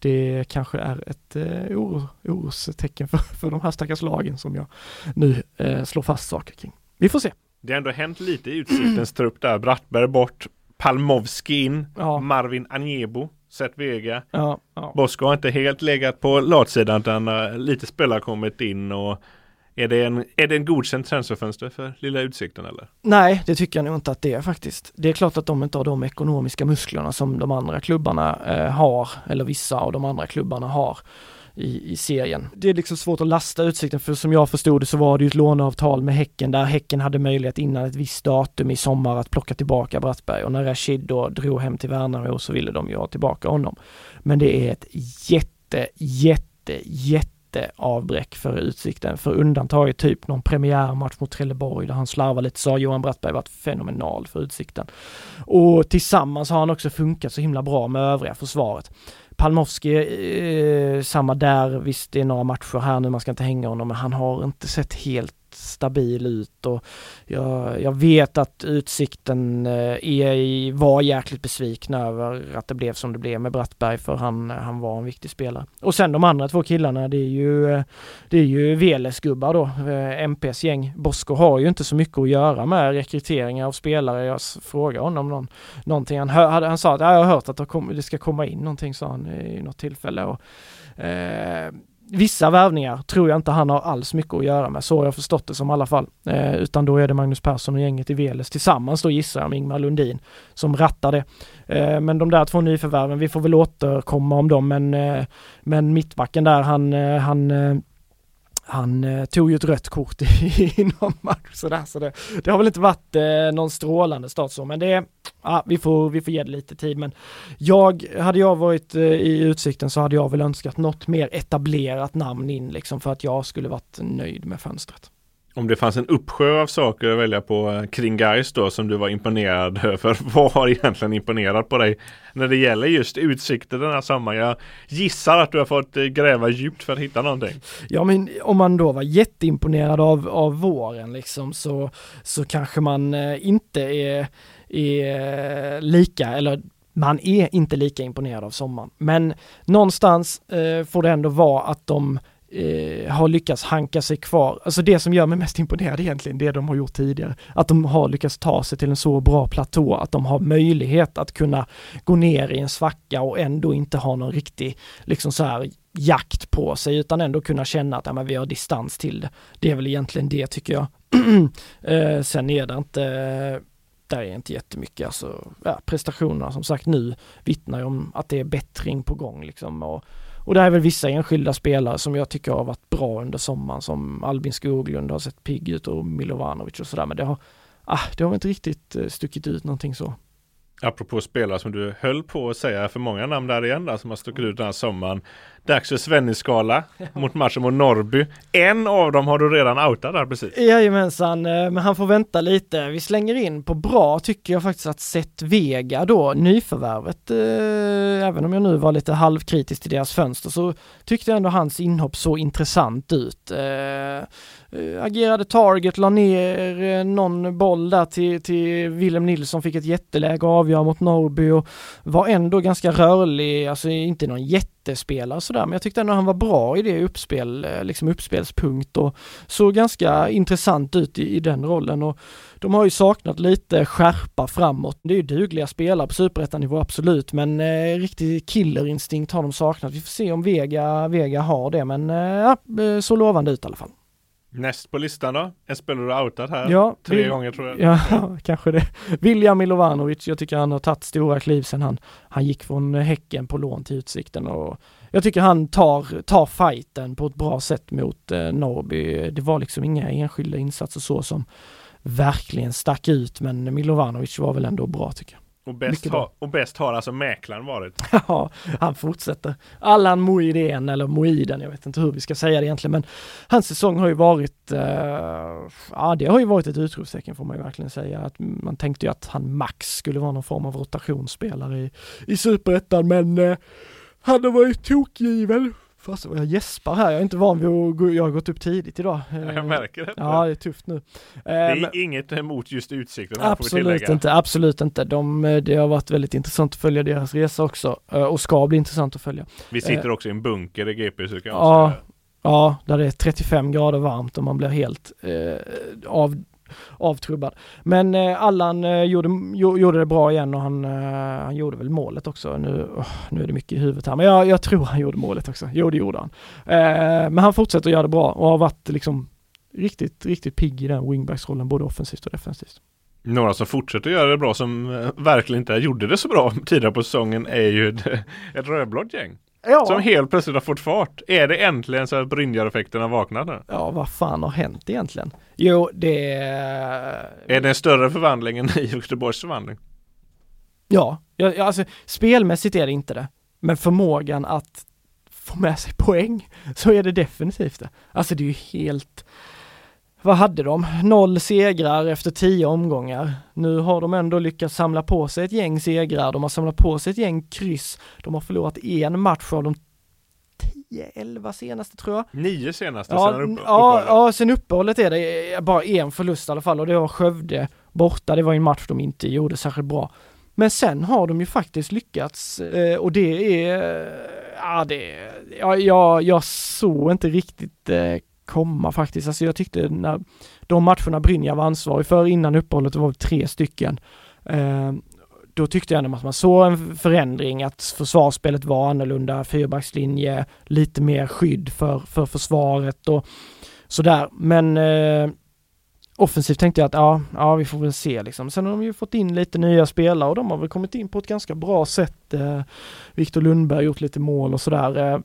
det kanske är ett eh, oro, orostecken för, för de här stackars lagen som jag nu eh, slår fast saker kring. Vi får se. Det har ändå hänt lite i Utsiktens trupp där. Brattberg bort, Palmovski in, ja. Marvin Anjebo, Seth Vega. Ja, ja. Bosko har inte helt legat på latsidan utan uh, lite spelare kommit in och är det en, är det en godkänd transferfönster för lilla Utsikten eller? Nej, det tycker jag nog inte att det är faktiskt. Det är klart att de inte har de ekonomiska musklerna som de andra klubbarna eh, har, eller vissa av de andra klubbarna har. I, i, serien. Det är liksom svårt att lasta Utsikten för som jag förstod det så var det ju ett låneavtal med Häcken där Häcken hade möjlighet innan ett visst datum i sommar att plocka tillbaka Brattberg och när Rashid då drog hem till Värnamo så ville de ju ha tillbaka honom. Men det är ett jätte, jätte, jätte avbräck för Utsikten. För undantaget typ någon premiärmatch mot Trelleborg där han slarvar lite så har Johan Brattberg varit fenomenal för Utsikten. Och tillsammans har han också funkat så himla bra med övriga försvaret. Palmovski, eh, samma där, visst det är några matcher här nu, man ska inte hänga honom, men han har inte sett helt stabil ut och jag, jag vet att Utsikten eh, är, var jäkligt besvikna över att det blev som det blev med Brattberg för han, han var en viktig spelare. Och sen de andra två killarna det är ju det är ju VLS-gubbar då, eh, MPs gäng. Bosko har ju inte så mycket att göra med rekryteringar av spelare. Jag frågade honom någon, någonting. Han, hör, han sa att jag har hört att det ska komma in någonting sa han i något tillfälle. Och, eh, vissa värvningar tror jag inte han har alls mycket att göra med, så har jag förstått det som i alla fall. Eh, utan då är det Magnus Persson och gänget i Veles tillsammans då gissar jag med Ingmar Lundin som rattar det. Eh, men de där två nyförvärven, vi får väl återkomma om dem men, eh, men mittbacken där han, eh, han eh, han eh, tog ju ett rött kort i, i någon match sådär, så det, det har väl inte varit eh, någon strålande start så, men det, ja, vi får, vi får ge det lite tid, men jag, hade jag varit eh, i Utsikten så hade jag väl önskat något mer etablerat namn in liksom för att jag skulle varit nöjd med fönstret. Om det fanns en uppsjö av saker att välja på eh, kring Gais då som du var imponerad över. Vad har egentligen imponerat på dig när det gäller just utsikter den här sommaren? Jag gissar att du har fått eh, gräva djupt för att hitta någonting. Ja men om man då var jätteimponerad av, av våren liksom så, så kanske man eh, inte är, är lika eller man är inte lika imponerad av sommaren. Men någonstans eh, får det ändå vara att de eh, har lyckats hanka sig kvar. Alltså det som gör mig mest imponerad egentligen, det de har gjort tidigare. Att de har lyckats ta sig till en så bra platå, att de har möjlighet att kunna gå ner i en svacka och ändå inte ha någon riktig, liksom så här jakt på sig, utan ändå kunna känna att ja, men vi har distans till det. Det är väl egentligen det tycker jag. eh, sen är det inte där är inte jättemycket, alltså ja, prestationerna som sagt nu vittnar ju om att det är bättring på gång liksom och och det är väl vissa enskilda spelare som jag tycker har varit bra under sommaren som Albin Skoglund har sett pigg ut och Milovanovic och sådär men det har, ah, det har inte riktigt eh, stuckit ut någonting så. Apropå spelare som du höll på att säga för många namn där igen där som har stuckit ut den här sommaren. Dags för Svennis-skala mot matchen mot Norrby. En av dem har du redan outat där precis. Jajamensan, eh, men han får vänta lite. Vi slänger in på bra tycker jag faktiskt att Seth Vega då, nyförvärvet, eh, även om jag nu var lite halvkritisk till deras fönster så tyckte jag ändå hans inhopp så intressant ut. Eh, eh agerade target, la ner eh, någon boll där till, till Willem Nilsson, fick ett jätteläge att avgöra mot Norrby och var ändå ganska rörlig, alltså inte någon jätte jättespelare sådär, men jag tyckte ändå han var bra i det uppspel, eh, liksom uppspelspunkt och såg ganska intressant ut i, i den rollen och de har ju saknat lite skärpa framåt. Det är ju dugliga spelare på superettanivå absolut, men eh, riktig killerinstinkt har de saknat. Vi får se om Vega, Vega har det, men eh, eh så lovande ut i alla fall. Näst på listan då? En spelare du outat här. Ja, Tre vi- gånger tror jag. Ja, kanske det. William Milovanovic, jag tycker han har tagit stora kliv sen han, han gick från Häcken på lån till Utsikten och jag tycker han tar, tar fighten på ett bra sätt mot eh, Norrby. Det var liksom inga enskilda insatser så som verkligen stack ut, men Milovanovic var väl ändå bra tycker jag. Och bäst, har, och bäst har alltså mäklaren varit. Ja, han fortsätter. Allan Moiden eller Moiden, jag vet inte hur vi ska säga det egentligen, men hans säsong har ju varit, eh, ja det har ju varit ett utropstecken får man ju verkligen säga. Att man tänkte ju att han max skulle vara någon form av rotationsspelare i, i superettan, men eh, han har varit tokgiven. Fast jag gäspar här, jag är inte van vid att gå, jag har gått upp tidigt idag. Eh, Jag märker det. Ja, det är tufft nu. Eh, det är men- inget emot just utsikten här Absolut inte, absolut inte. De, eh, det har varit väldigt intressant att följa deras resa också eh, och ska bli intressant att följa. Vi sitter också i en bunker i GP så kan jag Ja, säga. ja, där det är 35 grader varmt och man blir helt eh, av, avtrubbad. Men eh, Allan eh, gjorde, jo, gjorde det bra igen och han, eh, han gjorde väl målet också. Nu, oh, nu är det mycket i huvudet här, men jag, jag tror han gjorde målet också. Jo, det gjorde han. Eh, men han fortsätter att göra det bra och har varit liksom riktigt, riktigt pigg i den wingbacksrollen, både offensivt och defensivt. Några som fortsätter göra det bra som eh, verkligen inte gjorde det så bra tidigare på säsongen är ju ett, ett rödblått gäng. Ja. Som helt plötsligt har fått fart. Är det äntligen så att Brynjar-effekten har vaknat nu? Ja, vad fan har hänt egentligen? Jo, det Är det en större förvandling än i Göteborgs förvandling? Ja, ja, ja, alltså spelmässigt är det inte det. Men förmågan att få med sig poäng så är det definitivt det. Alltså det är ju helt vad hade de? Noll segrar efter tio omgångar. Nu har de ändå lyckats samla på sig ett gäng segrar, de har samlat på sig ett gäng kryss. De har förlorat en match av de 10-11 senaste tror jag. Nio senaste Ja, sedan upp, ja, uppehållet. ja, sen uppehållet är det bara en förlust i alla fall och det var Skövde borta. Det var en match de inte gjorde särskilt bra. Men sen har de ju faktiskt lyckats eh, och det är, ja det, ja, jag, jag såg inte riktigt eh, komma faktiskt. Alltså jag tyckte när de matcherna Brynja var ansvarig för innan uppehållet, det var tre stycken. Eh, då tyckte jag ändå att man såg en förändring, att försvarsspelet var annorlunda, fyrbackslinje, lite mer skydd för, för försvaret och sådär. Men eh, offensivt tänkte jag att ja, ja, vi får väl se liksom. Sen har de ju fått in lite nya spelare och de har väl kommit in på ett ganska bra sätt. Eh, Viktor Lundberg har gjort lite mål och sådär. Eh,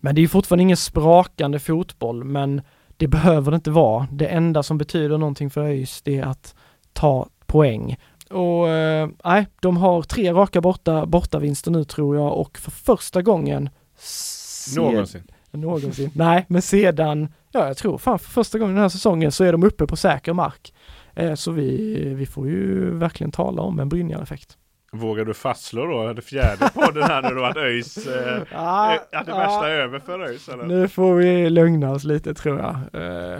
men det är ju fortfarande ingen sprakande fotboll, men det behöver det inte vara. Det enda som betyder någonting för ÖIS, det är att ta poäng. Och eh, nej, de har tre raka borta, bortavinster nu tror jag och för första gången se- Någonsin. Någonsin. Nej, men sedan, ja jag tror fan för första gången den här säsongen så är de uppe på säker mark. Eh, så vi, vi får ju verkligen tala om en Brynjar-effekt. Vågar du fastslå då, det fjärde podden här nu då, att ÖIS, eh, Ah, att det ah. värsta är över för ÖIS eller? Nu får vi lugna oss lite tror jag. Eh,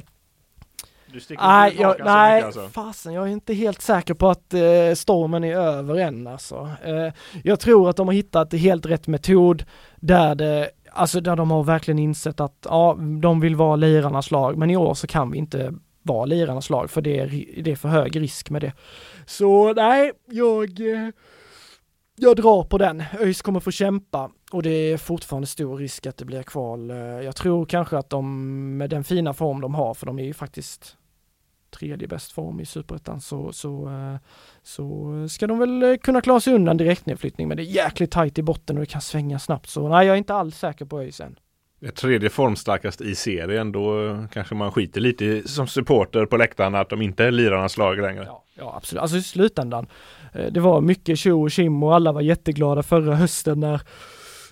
Du sticker Nej, jag, ut hakan så nej alltså. fasen jag är inte helt säker på att eh, stormen är över än alltså. Eh, jag tror att de har hittat helt rätt metod där det, alltså där de har verkligen insett att ja, de vill vara lirarnas lag, men i år så kan vi inte vara lirarnas lag för det är, det är för hög risk med det. Så nej, jag eh, jag drar på den. ÖIS kommer få kämpa och det är fortfarande stor risk att det blir kval. Eh, jag tror kanske att de med den fina form de har, för de är ju faktiskt tredje bäst form i superettan, så, så, eh, så ska de väl eh, kunna klara sig undan direktnedflyttning. Men det är jäkligt tajt i botten och det kan svänga snabbt. Så nej, jag är inte alls säker på ÖIS än. Ett tredje formstarkast i serien, då kanske man skiter lite i, som supporter på läktarna att de inte är lirarnas lag längre. Ja, ja absolut. Alltså i slutändan. Eh, det var mycket tjo och tjim och alla var jätteglada förra hösten när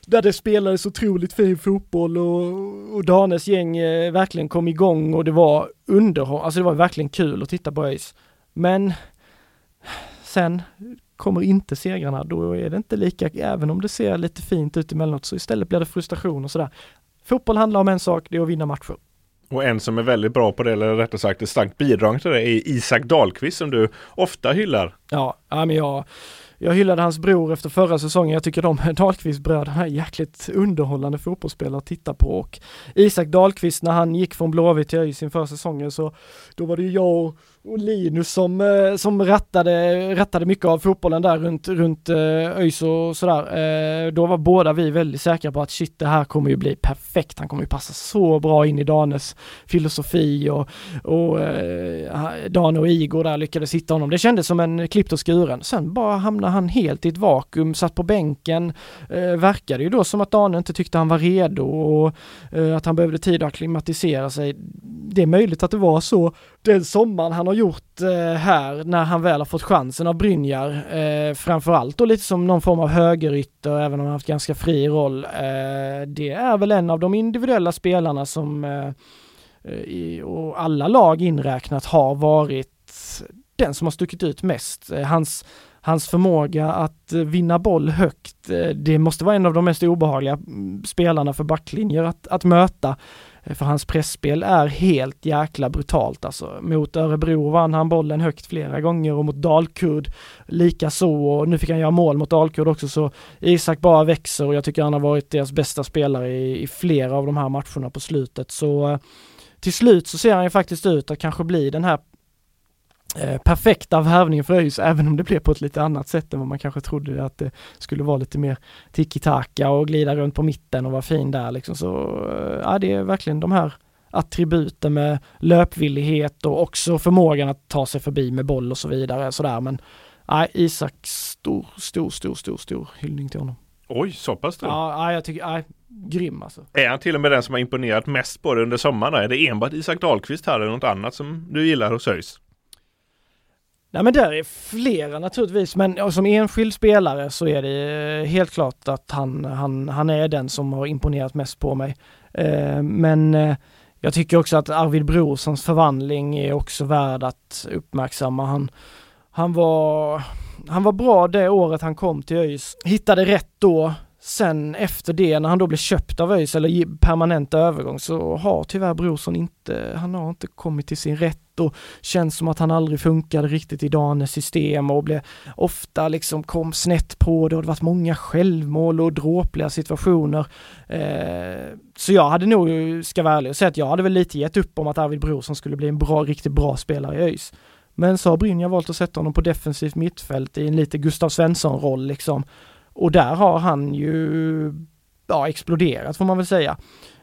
där det spelades otroligt fin fotboll och, och Danes gäng eh, verkligen kom igång och det var underhåll, alltså det var verkligen kul att titta på ÖIS. Men sen kommer inte segrarna, då är det inte lika, även om det ser lite fint ut emellanåt, så istället blir det frustration och sådär. Fotboll handlar om en sak, det är att vinna matcher. Och en som är väldigt bra på det, eller rättare sagt ett starkt bidrag till det, är Isak Dahlqvist som du ofta hyllar. Ja, ja men jag, jag hyllade hans bror efter förra säsongen. Jag tycker de Dahlqvist-bröderna är jäkligt underhållande fotbollsspelare att titta på och Isak Dahlqvist när han gick från Blåvitt till ÖIS inför säsongen så då var det jag och och Linus som, eh, som rattade, rattade mycket av fotbollen där runt, runt eh, ÖIS och sådär. Eh, då var båda vi väldigt säkra på att shit det här kommer ju bli perfekt. Han kommer ju passa så bra in i Danes filosofi och, och Dane och Igor där lyckades hitta honom. Det kändes som en klippt och skuren. Sen bara hamnade han helt i ett vakuum, satt på bänken. verkade ju då som att Dane inte tyckte han var redo och att han behövde tid att acklimatisera sig. Det är möjligt att det var så den sommaren han har gjort eh, här när han väl har fått chansen av Brynjar, eh, framförallt då lite som någon form av högerytter, även om han haft ganska fri roll. Eh, det är väl en av de individuella spelarna som eh, eh, i, och alla lag inräknat har varit den som har stuckit ut mest. Eh, hans Hans förmåga att eh, vinna boll högt, eh, det måste vara en av de mest obehagliga mm, spelarna för backlinjer att, att möta. För hans pressspel är helt jäkla brutalt alltså. Mot Örebro vann han bollen högt flera gånger och mot Dalkurd likaså och nu fick han göra mål mot Dalkurd också så Isak bara växer och jag tycker han har varit deras bästa spelare i, i flera av de här matcherna på slutet så eh, till slut så ser han ju faktiskt ut att kanske bli den här Eh, perfekta värvningen för ÖIS, även om det blev på ett lite annat sätt än vad man kanske trodde att det skulle vara lite mer tiki-taka och glida runt på mitten och vara fin där liksom. Så eh, ja, det är verkligen de här attributen med löpvillighet och också förmågan att ta sig förbi med boll och så vidare sådär. Men nej, Isak, stor, stor, stor, stor, stor hyllning till honom. Oj, så pass stor? Ja, jag tycker, nej, grym alltså. Är han till och med den som har imponerat mest på dig under sommaren? Är det enbart Isak Dahlqvist här eller något annat som du gillar hos ÖIS? Nej men där är flera naturligtvis, men som enskild spelare så är det eh, helt klart att han, han, han är den som har imponerat mest på mig. Eh, men eh, jag tycker också att Arvid Brorssons förvandling är också värd att uppmärksamma. Han, han, var, han var bra det året han kom till ÖIS, hittade rätt då, Sen efter det, när han då blev köpt av ÖIS eller permanent övergång, så har tyvärr Brorsson inte, han har inte kommit till sin rätt och känns som att han aldrig funkade riktigt i Danes system och blev ofta liksom kom snett på det och det varit många självmål och dråpliga situationer. Eh, så jag hade nog, ska vara ärlig och säga att jag hade väl lite gett upp om att Arvid Brorsson skulle bli en bra, riktigt bra spelare i ÖIS. Men så har Brynja valt att sätta honom på defensivt mittfält i en lite Gustav Svensson-roll liksom. Och där har han ju ja, exploderat får man väl säga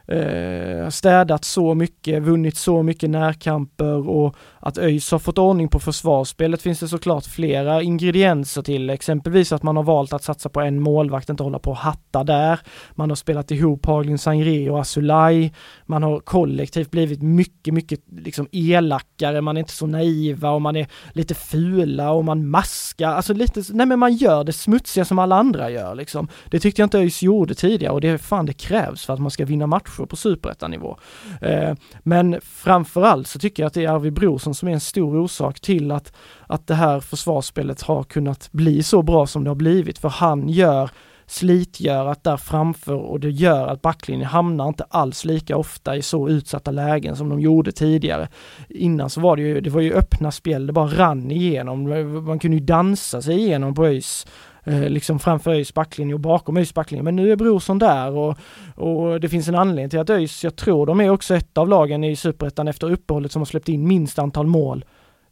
eh, städat så mycket, vunnit så mycket närkamper och att ÖIS har fått ordning på försvarsspelet finns det såklart flera ingredienser till, exempelvis att man har valt att satsa på en målvakt, inte hålla på och hatta där. Man har spelat ihop Haglin Sangre och Asulaj. Man har kollektivt blivit mycket, mycket liksom elakare, man är inte så naiva och man är lite fula och man maskar, alltså lite, nej men man gör det smutsiga som alla andra gör liksom. Det tyckte jag inte ÖIS gjorde tidigare och det är fan det krävs för att man ska vinna matcher på superettanivå. Eh, men framförallt så tycker jag att det är Arvid Brorsson som är en stor orsak till att, att det här försvarsspelet har kunnat bli så bra som det har blivit. För han gör slitgörat där framför och det gör att backlinjen hamnar inte alls lika ofta i så utsatta lägen som de gjorde tidigare. Innan så var det ju, det var ju öppna spel, det bara rann igenom. Man kunde ju dansa sig igenom på ÖIS eh, liksom framför ÖIS backlinje och bakom ÖIS backlinje. Men nu är Brorsson där och, och det finns en anledning till att ÖIS, jag tror de är också ett av lagen i Superettan efter uppehållet som har släppt in minst antal mål.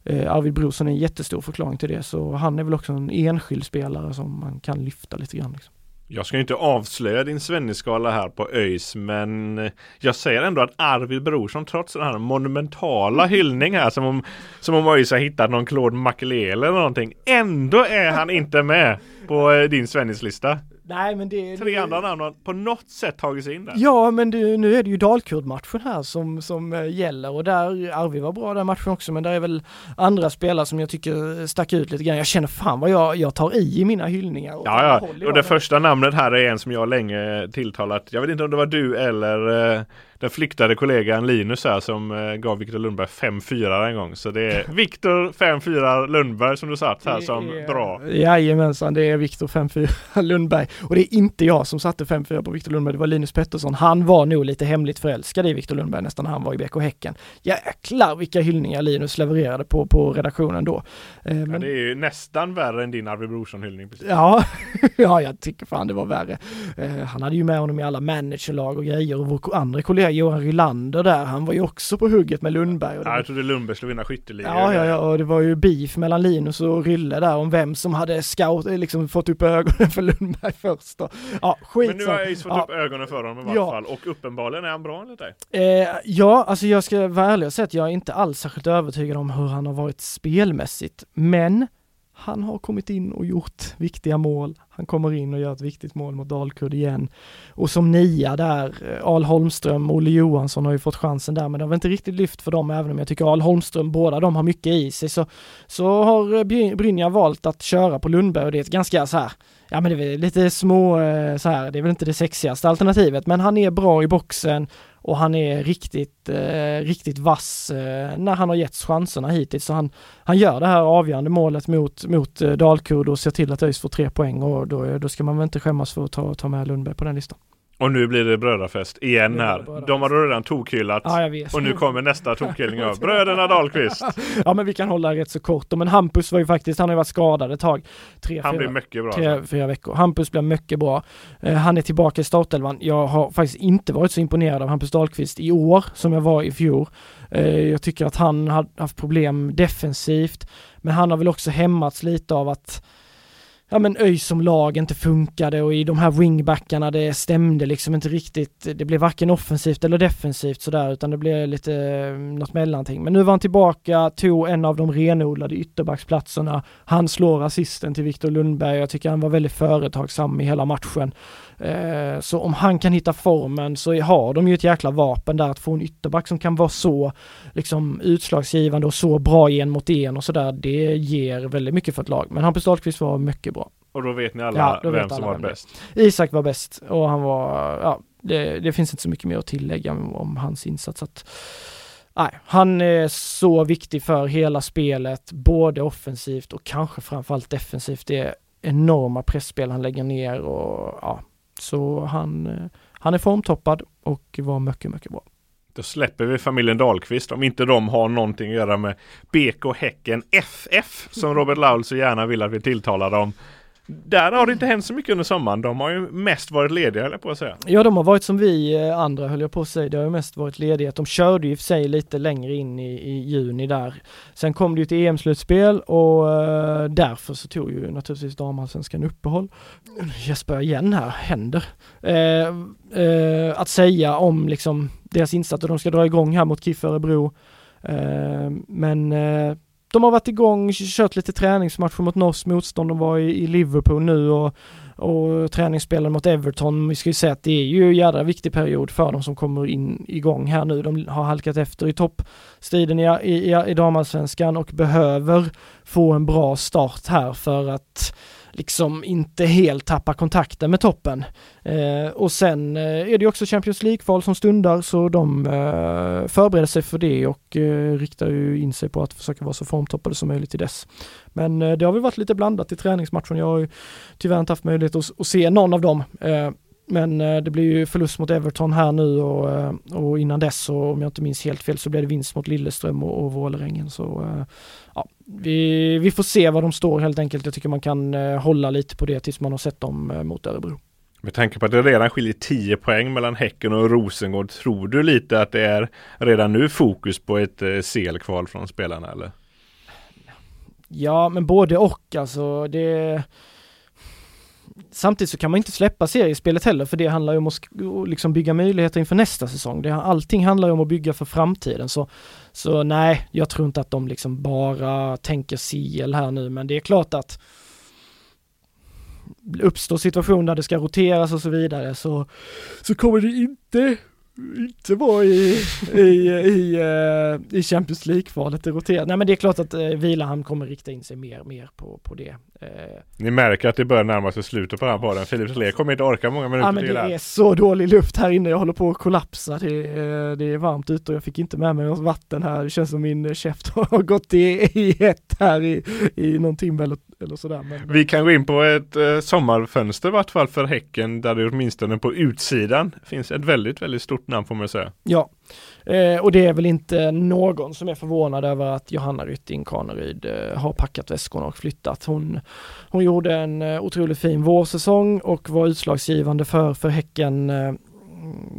Eh, Arvid Brorsson är en jättestor förklaring till det, så han är väl också en enskild spelare som man kan lyfta lite grann. Liksom. Jag ska inte avslöja din Svenneskala här på ÖIS men jag säger ändå att Arvid Brorsson trots den här monumentala hyllning här som om, som om ÖIS har hittat någon Claude Makelele eller någonting. Ändå är han inte med på eh, din Svennislista. Nej men det... Tre andra namn har på något sätt tagit sig in där. Ja men du, nu är det ju Dalkurd-matchen här som, som äh, gäller och där, Arvi var bra den matchen också men där är väl andra spelare som jag tycker stack ut lite grann. Jag känner fan vad jag, jag tar i i mina hyllningar. Och ja ja, och det första namnet här är en som jag länge tilltalat. Jag vet inte om det var du eller äh, den flyktade kollegan Linus här som eh, gav Viktor Lundberg 5-4 en gång. Så det är Viktor 5-4 Lundberg som du satt här som är, bra. Jajamensan, det är Viktor 5-4 Lundberg. Och det är inte jag som satte 5-4 på Viktor Lundberg, det var Linus Pettersson. Han var nog lite hemligt förälskad i Viktor Lundberg nästan när han var i BK Häcken. Jäklar vilka hyllningar Linus levererade på, på redaktionen då. Eh, men... Ja, det är ju nästan värre än din Arvid Brorsson-hyllning. Ja, ja, jag tycker fan det var värre. Eh, han hade ju med honom i alla managerlag och grejer och vår andra kollega Johan Rylander där, han var ju också på hugget med Lundberg. Och ja, jag trodde Lundberg skulle vinna skytteligan. Ja, ja, ja, och det var ju beef mellan Linus och Rylle där om vem som hade scout, liksom fått upp ögonen för Lundberg först. Och, ja, skit Men nu har ju fått ja. upp ögonen för honom i varje ja. fall och uppenbarligen är han bra enligt dig. Eh, ja, alltså jag ska vara ärlig och säga att jag är inte alls särskilt övertygad om hur han har varit spelmässigt, men han har kommit in och gjort viktiga mål. Han kommer in och gör ett viktigt mål mot Dalkurd igen. Och som nia där, eh, Al Holmström och Olle Johansson har ju fått chansen där, men det har väl inte riktigt lyft för dem, även om jag tycker Al Holmström, båda de har mycket i sig, så, så har eh, Brynja valt att köra på Lundberg och det är ett ganska så här, ja men det är lite små eh, så här, det är väl inte det sexigaste alternativet, men han är bra i boxen och han är riktigt, eh, riktigt vass eh, när han har getts chanserna hittills. Så han, han gör det här avgörande målet mot, mot eh, Dalkurd och ser till att ÖIS får tre poäng och då, då ska man väl inte skämmas för att ta, ta med Lundberg på den listan. Och nu blir det brödrafest igen här. De har redan tokhyllat. Ja, och nu kommer nästa tokhyllning av bröderna Dahlqvist. ja men vi kan hålla rätt så kort. Men Hampus var ju faktiskt, han har ju varit skadad ett tag. Tre, han fyra, blir mycket bra. Tre, alltså. fyra veckor. Hampus blir mycket bra. Uh, han är tillbaka i startelvan. Jag har faktiskt inte varit så imponerad av Hampus Dahlqvist i år som jag var i fjol. Uh, jag tycker att han har haft problem defensivt. Men han har väl också hämmats lite av att ja men ÖIS som lag inte funkade och i de här wingbackarna det stämde liksom inte riktigt. Det blev varken offensivt eller defensivt sådär utan det blev lite eh, något mellanting. Men nu var han tillbaka, tog en av de renodlade ytterbacksplatserna. Han slår assisten till Viktor Lundberg. Jag tycker han var väldigt företagsam i hela matchen. Eh, så om han kan hitta formen så har de ju ett jäkla vapen där att få en ytterback som kan vara så liksom utslagsgivande och så bra en mot en och sådär. Det ger väldigt mycket för ett lag. Men Hampus Dahlqvist var mycket bra. Och då vet ni alla ja, vem som var bäst? Isak var bäst och han var, ja, det, det, finns inte så mycket mer att tillägga om, om hans insats. Att, nej, han är så viktig för hela spelet, både offensivt och kanske framförallt defensivt. Det är enorma pressspel han lägger ner och ja, så han, eh, han är formtoppad och var mycket, mycket bra. Då släpper vi familjen Dahlqvist om inte de har någonting att göra med BK Häcken FF som Robert Laul så gärna vill att vi tilltalar dem. Där har det inte hänt så mycket under sommaren. De har ju mest varit lediga höll jag på att säga. Ja de har varit som vi eh, andra höll jag på att säga. Det har ju mest varit ledighet. De körde ju för sig lite längre in i, i juni där. Sen kom det ju till EM-slutspel och uh, därför så tog ju naturligtvis damallsvenskan uppehåll. Jesper igen här, händer. Uh, uh, att säga om liksom deras insatser. De ska dra igång här mot KIF Örebro. men de har varit igång, kört lite träningsmatcher mot norskt motstånd. De var i, i Liverpool nu och, och träningsspelen mot Everton. Vi ska ju säga att det är ju en jädra viktig period för dem som kommer in igång här nu. De har halkat efter i toppstriden i, i, i damallsvenskan och behöver få en bra start här för att liksom inte helt tappar kontakten med toppen. Eh, och sen eh, är det också Champions League-kval som stundar så de eh, förbereder sig för det och eh, riktar ju in sig på att försöka vara så formtoppade som möjligt till dess. Men eh, det har väl varit lite blandat i träningsmatchen. Jag har ju tyvärr inte haft möjlighet att, att se någon av dem. Eh, Eh, men det blir ju förlust mot Everton här nu och, och innan dess och om jag inte minns helt fel så blev det vinst mot Lilleström och, och Vålerengen. Så ja, vi, vi får se var de står helt enkelt. Jag tycker man kan hålla lite på det tills man har sett dem mot Örebro. Med tanke på att det redan skiljer 10 poäng mellan Häcken och Rosengård, tror du lite att det är redan nu fokus på ett eh, CL-kval från spelarna eller? Ja, men både och alltså. Det Samtidigt så kan man inte släppa seriespelet heller för det handlar ju om att liksom bygga möjligheter inför nästa säsong. Det, allting handlar ju om att bygga för framtiden så, så nej, jag tror inte att de liksom bara tänker CL här nu men det är klart att uppstår situationer där det ska roteras och så vidare så, så kommer det inte inte vara i, i, i, uh, i Champions League-kvalet, det roterar. Nej men det är klart att uh, Vilahamn kommer rikta in sig mer, mer på, på det. Uh, Ni märker att det börjar närma sig slutet på den här podden. Filip Solé kommer inte orka många minuter Ja men till det är så dålig luft här inne, jag håller på att kollapsa. Det är, det är varmt ute och jag fick inte med mig något vatten här. Det känns som min käft har gått i, i ett här i, i någon timme eller, eller sådär. Men, Vi kan gå in på ett eh, sommarfönster i vart fall för Häcken där det åtminstone på utsidan finns ett väldigt, väldigt stort namn får man säga. Ja, eh, och det är väl inte någon som är förvånad över att Johanna Rytting Kaneryd eh, har packat väskorna och flyttat. Hon, hon gjorde en eh, otroligt fin vårsäsong och var utslagsgivande för, för Häcken eh,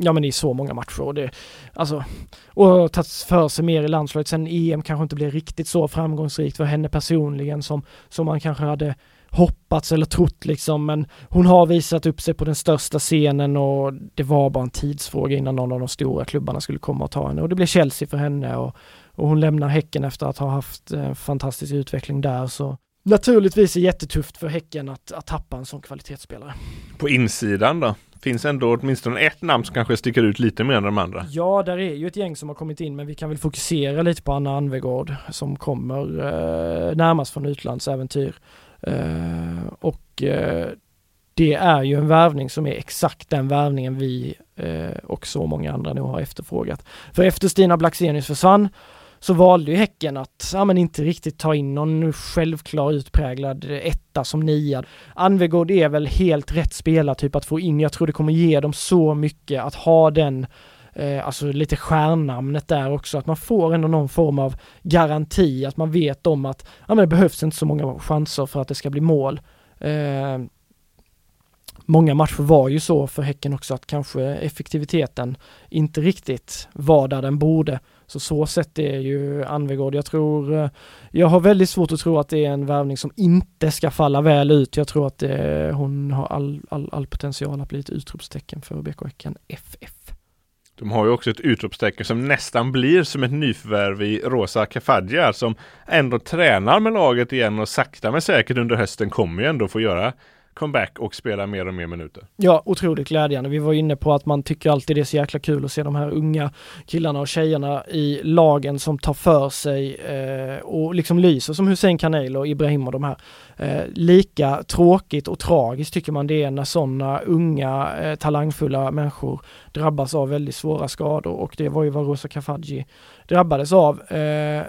ja men i så många matcher och det, alltså, och har tagit för sig mer i landslaget. Sen EM kanske inte blev riktigt så framgångsrikt för henne personligen som, som man kanske hade hoppats eller trott liksom, men hon har visat upp sig på den största scenen och det var bara en tidsfråga innan någon av de stora klubbarna skulle komma och ta henne och det blev Chelsea för henne och, och hon lämnar Häcken efter att ha haft en fantastisk utveckling där så naturligtvis är det jättetufft för Häcken att, att tappa en sån kvalitetsspelare. På insidan då? Finns ändå åtminstone ett namn som kanske sticker ut lite mer än de andra. Ja, där är ju ett gäng som har kommit in, men vi kan väl fokusera lite på Anna Anvegård som kommer eh, närmast från utlandsäventyr. Eh, och eh, det är ju en värvning som är exakt den värvningen vi eh, och så många andra nu har efterfrågat. För efter Stina Blackstenius försvann så valde ju Häcken att ja, men inte riktigt ta in någon självklar utpräglad etta som nia. Anvegård är väl helt rätt spelartyp att få in. Jag tror det kommer ge dem så mycket att ha den eh, alltså lite stjärnnamnet där också, att man får ändå någon form av garanti, att man vet om att ja, men det behövs inte så många chanser för att det ska bli mål. Eh, många matcher var ju så för Häcken också att kanske effektiviteten inte riktigt var där den borde. Så så sett är ju Anvegård, jag tror, eh, jag har väldigt svårt att tro att det är en värvning som inte ska falla väl ut. Jag tror att det, hon har all, all, all potential att bli ett utropstecken för BK Häcken FF. De har ju också ett utropstecken som nästan blir som ett nyförvärv i Rosa Kafadja som ändå tränar med laget igen och sakta men säkert under hösten kommer ju ändå få göra comeback och spela mer och mer minuter. Ja, otroligt glädjande. Vi var inne på att man tycker alltid det är så jäkla kul att se de här unga killarna och tjejerna i lagen som tar för sig eh, och liksom lyser som Hussein Kanel och Ibrahim och de här. Eh, lika tråkigt och tragiskt tycker man det är när sådana unga eh, talangfulla människor drabbas av väldigt svåra skador och det var ju vad Rosa Kafaji drabbades av. Eh,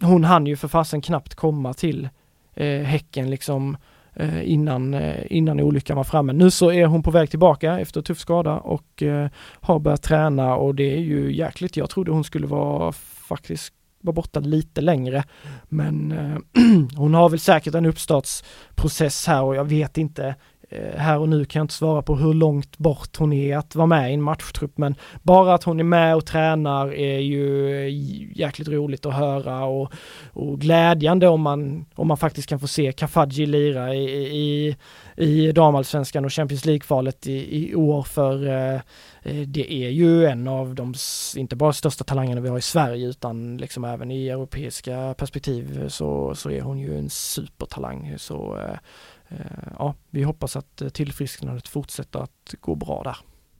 hon hann ju för fasen knappt komma till eh, Häcken liksom eh, Eh, innan, eh, innan olyckan var framme. Nu så är hon på väg tillbaka efter tuff skada och eh, har börjat träna och det är ju jäkligt. Jag trodde hon skulle vara faktiskt vara borta lite längre. Men eh, hon har väl säkert en uppstartsprocess här och jag vet inte Eh, här och nu kan jag inte svara på hur långt bort hon är att vara med i en matchtrupp men bara att hon är med och tränar är ju eh, jäkligt roligt att höra och, och glädjande om man, om man faktiskt kan få se Kafaji lira i, i, i damallsvenskan och Champions League-kvalet i, i år för eh, eh det är ju en av de, inte bara största talangerna vi har i Sverige utan liksom även i europeiska perspektiv så, så är hon ju en supertalang. Så eh, ja, vi hoppas att tillfrisknandet fortsätter att gå bra där.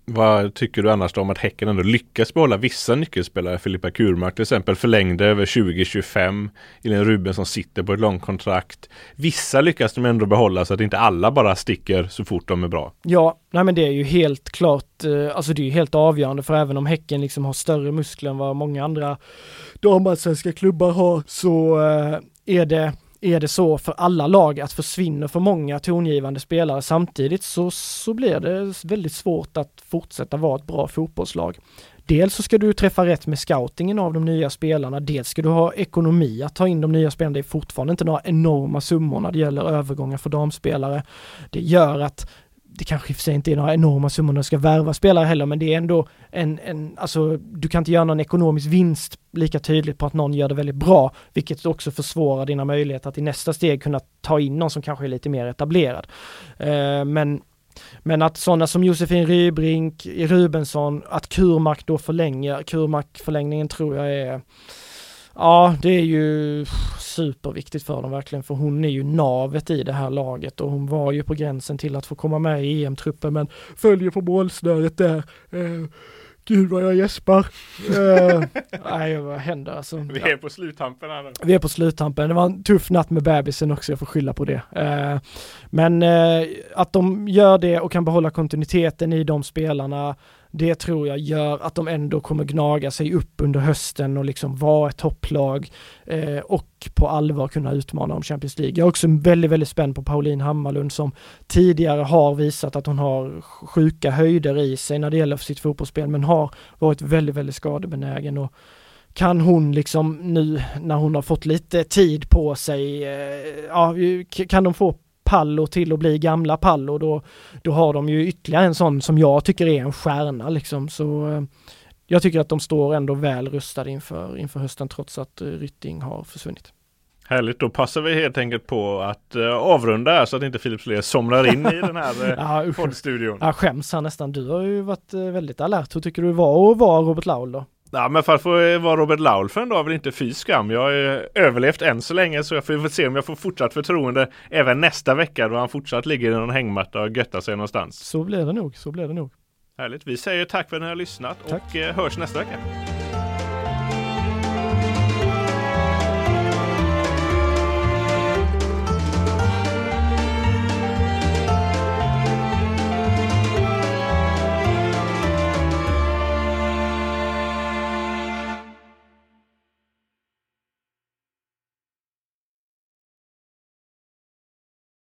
Vad tycker du annars om att Häcken ändå lyckas behålla vissa nyckelspelare? Filippa Kurmark till exempel förlängde över 2025. Elin Rubensson sitter på ett långt kontrakt. Vissa lyckas de ändå behålla så att inte alla bara sticker så fort de är bra. Ja, nej men det är ju helt klart, alltså det är ju helt avgörande för även om Häcken liksom har större muskler än vad många andra damallsvenska klubbar har så är det är det så för alla lag att försvinner för många tongivande spelare samtidigt så, så blir det väldigt svårt att fortsätta vara ett bra fotbollslag. Dels så ska du träffa rätt med scoutingen av de nya spelarna, dels ska du ha ekonomi att ta in de nya spelarna. Det är fortfarande inte några enorma summor när det gäller övergångar för damspelare. Det gör att det kanske i och för sig inte är några enorma summor när du ska värva spelare heller, men det är ändå en, en, alltså du kan inte göra någon ekonomisk vinst lika tydligt på att någon gör det väldigt bra, vilket också försvårar dina möjligheter att i nästa steg kunna ta in någon som kanske är lite mer etablerad. Eh, men men att sådana som Josefin Rybrink, Rubensson, att Kurmark då förlänger, Kurmark förlängningen tror jag är Ja, det är ju superviktigt för dem verkligen, för hon är ju navet i det här laget och hon var ju på gränsen till att få komma med i EM-truppen men följer på målsnöret där. Eh, Gud vad jag gäspar. uh, nej, vad händer alltså? Vi är på sluttampen här nu. Vi är på sluttampen. Det var en tuff natt med bebisen också, jag får skylla på det. Uh, men uh, att de gör det och kan behålla kontinuiteten i de spelarna det tror jag gör att de ändå kommer gnaga sig upp under hösten och liksom vara ett topplag eh, och på allvar kunna utmana om Champions League. Jag är också väldigt, väldigt spänd på Pauline Hammarlund som tidigare har visat att hon har sjuka höjder i sig när det gäller sitt fotbollsspel men har varit väldigt, väldigt skadebenägen och kan hon liksom nu när hon har fått lite tid på sig, eh, ja, kan de få Pallo till att bli gamla Pallo, då, då har de ju ytterligare en sån som jag tycker är en stjärna liksom. Så eh, jag tycker att de står ändå väl rustade inför, inför hösten trots att eh, Rytting har försvunnit. Härligt, då passar vi helt enkelt på att uh, avrunda så att inte Filip Solé somnar in i den här uh, ja, poddstudion. Ja, skäms han nästan. Du har ju varit uh, väldigt alert. Hur tycker du det var att vara Robert Laul då? Ja men för att få vara Robert Laul för en dag är väl inte fy skam. Jag har överlevt än så länge så jag får väl se om jag får fortsatt förtroende även nästa vecka då han fortsatt ligger i någon hängmatta och göttar sig någonstans. Så blir det nog, så blir det nog. Härligt. Vi säger tack för att ni har lyssnat tack. och eh, hörs nästa vecka.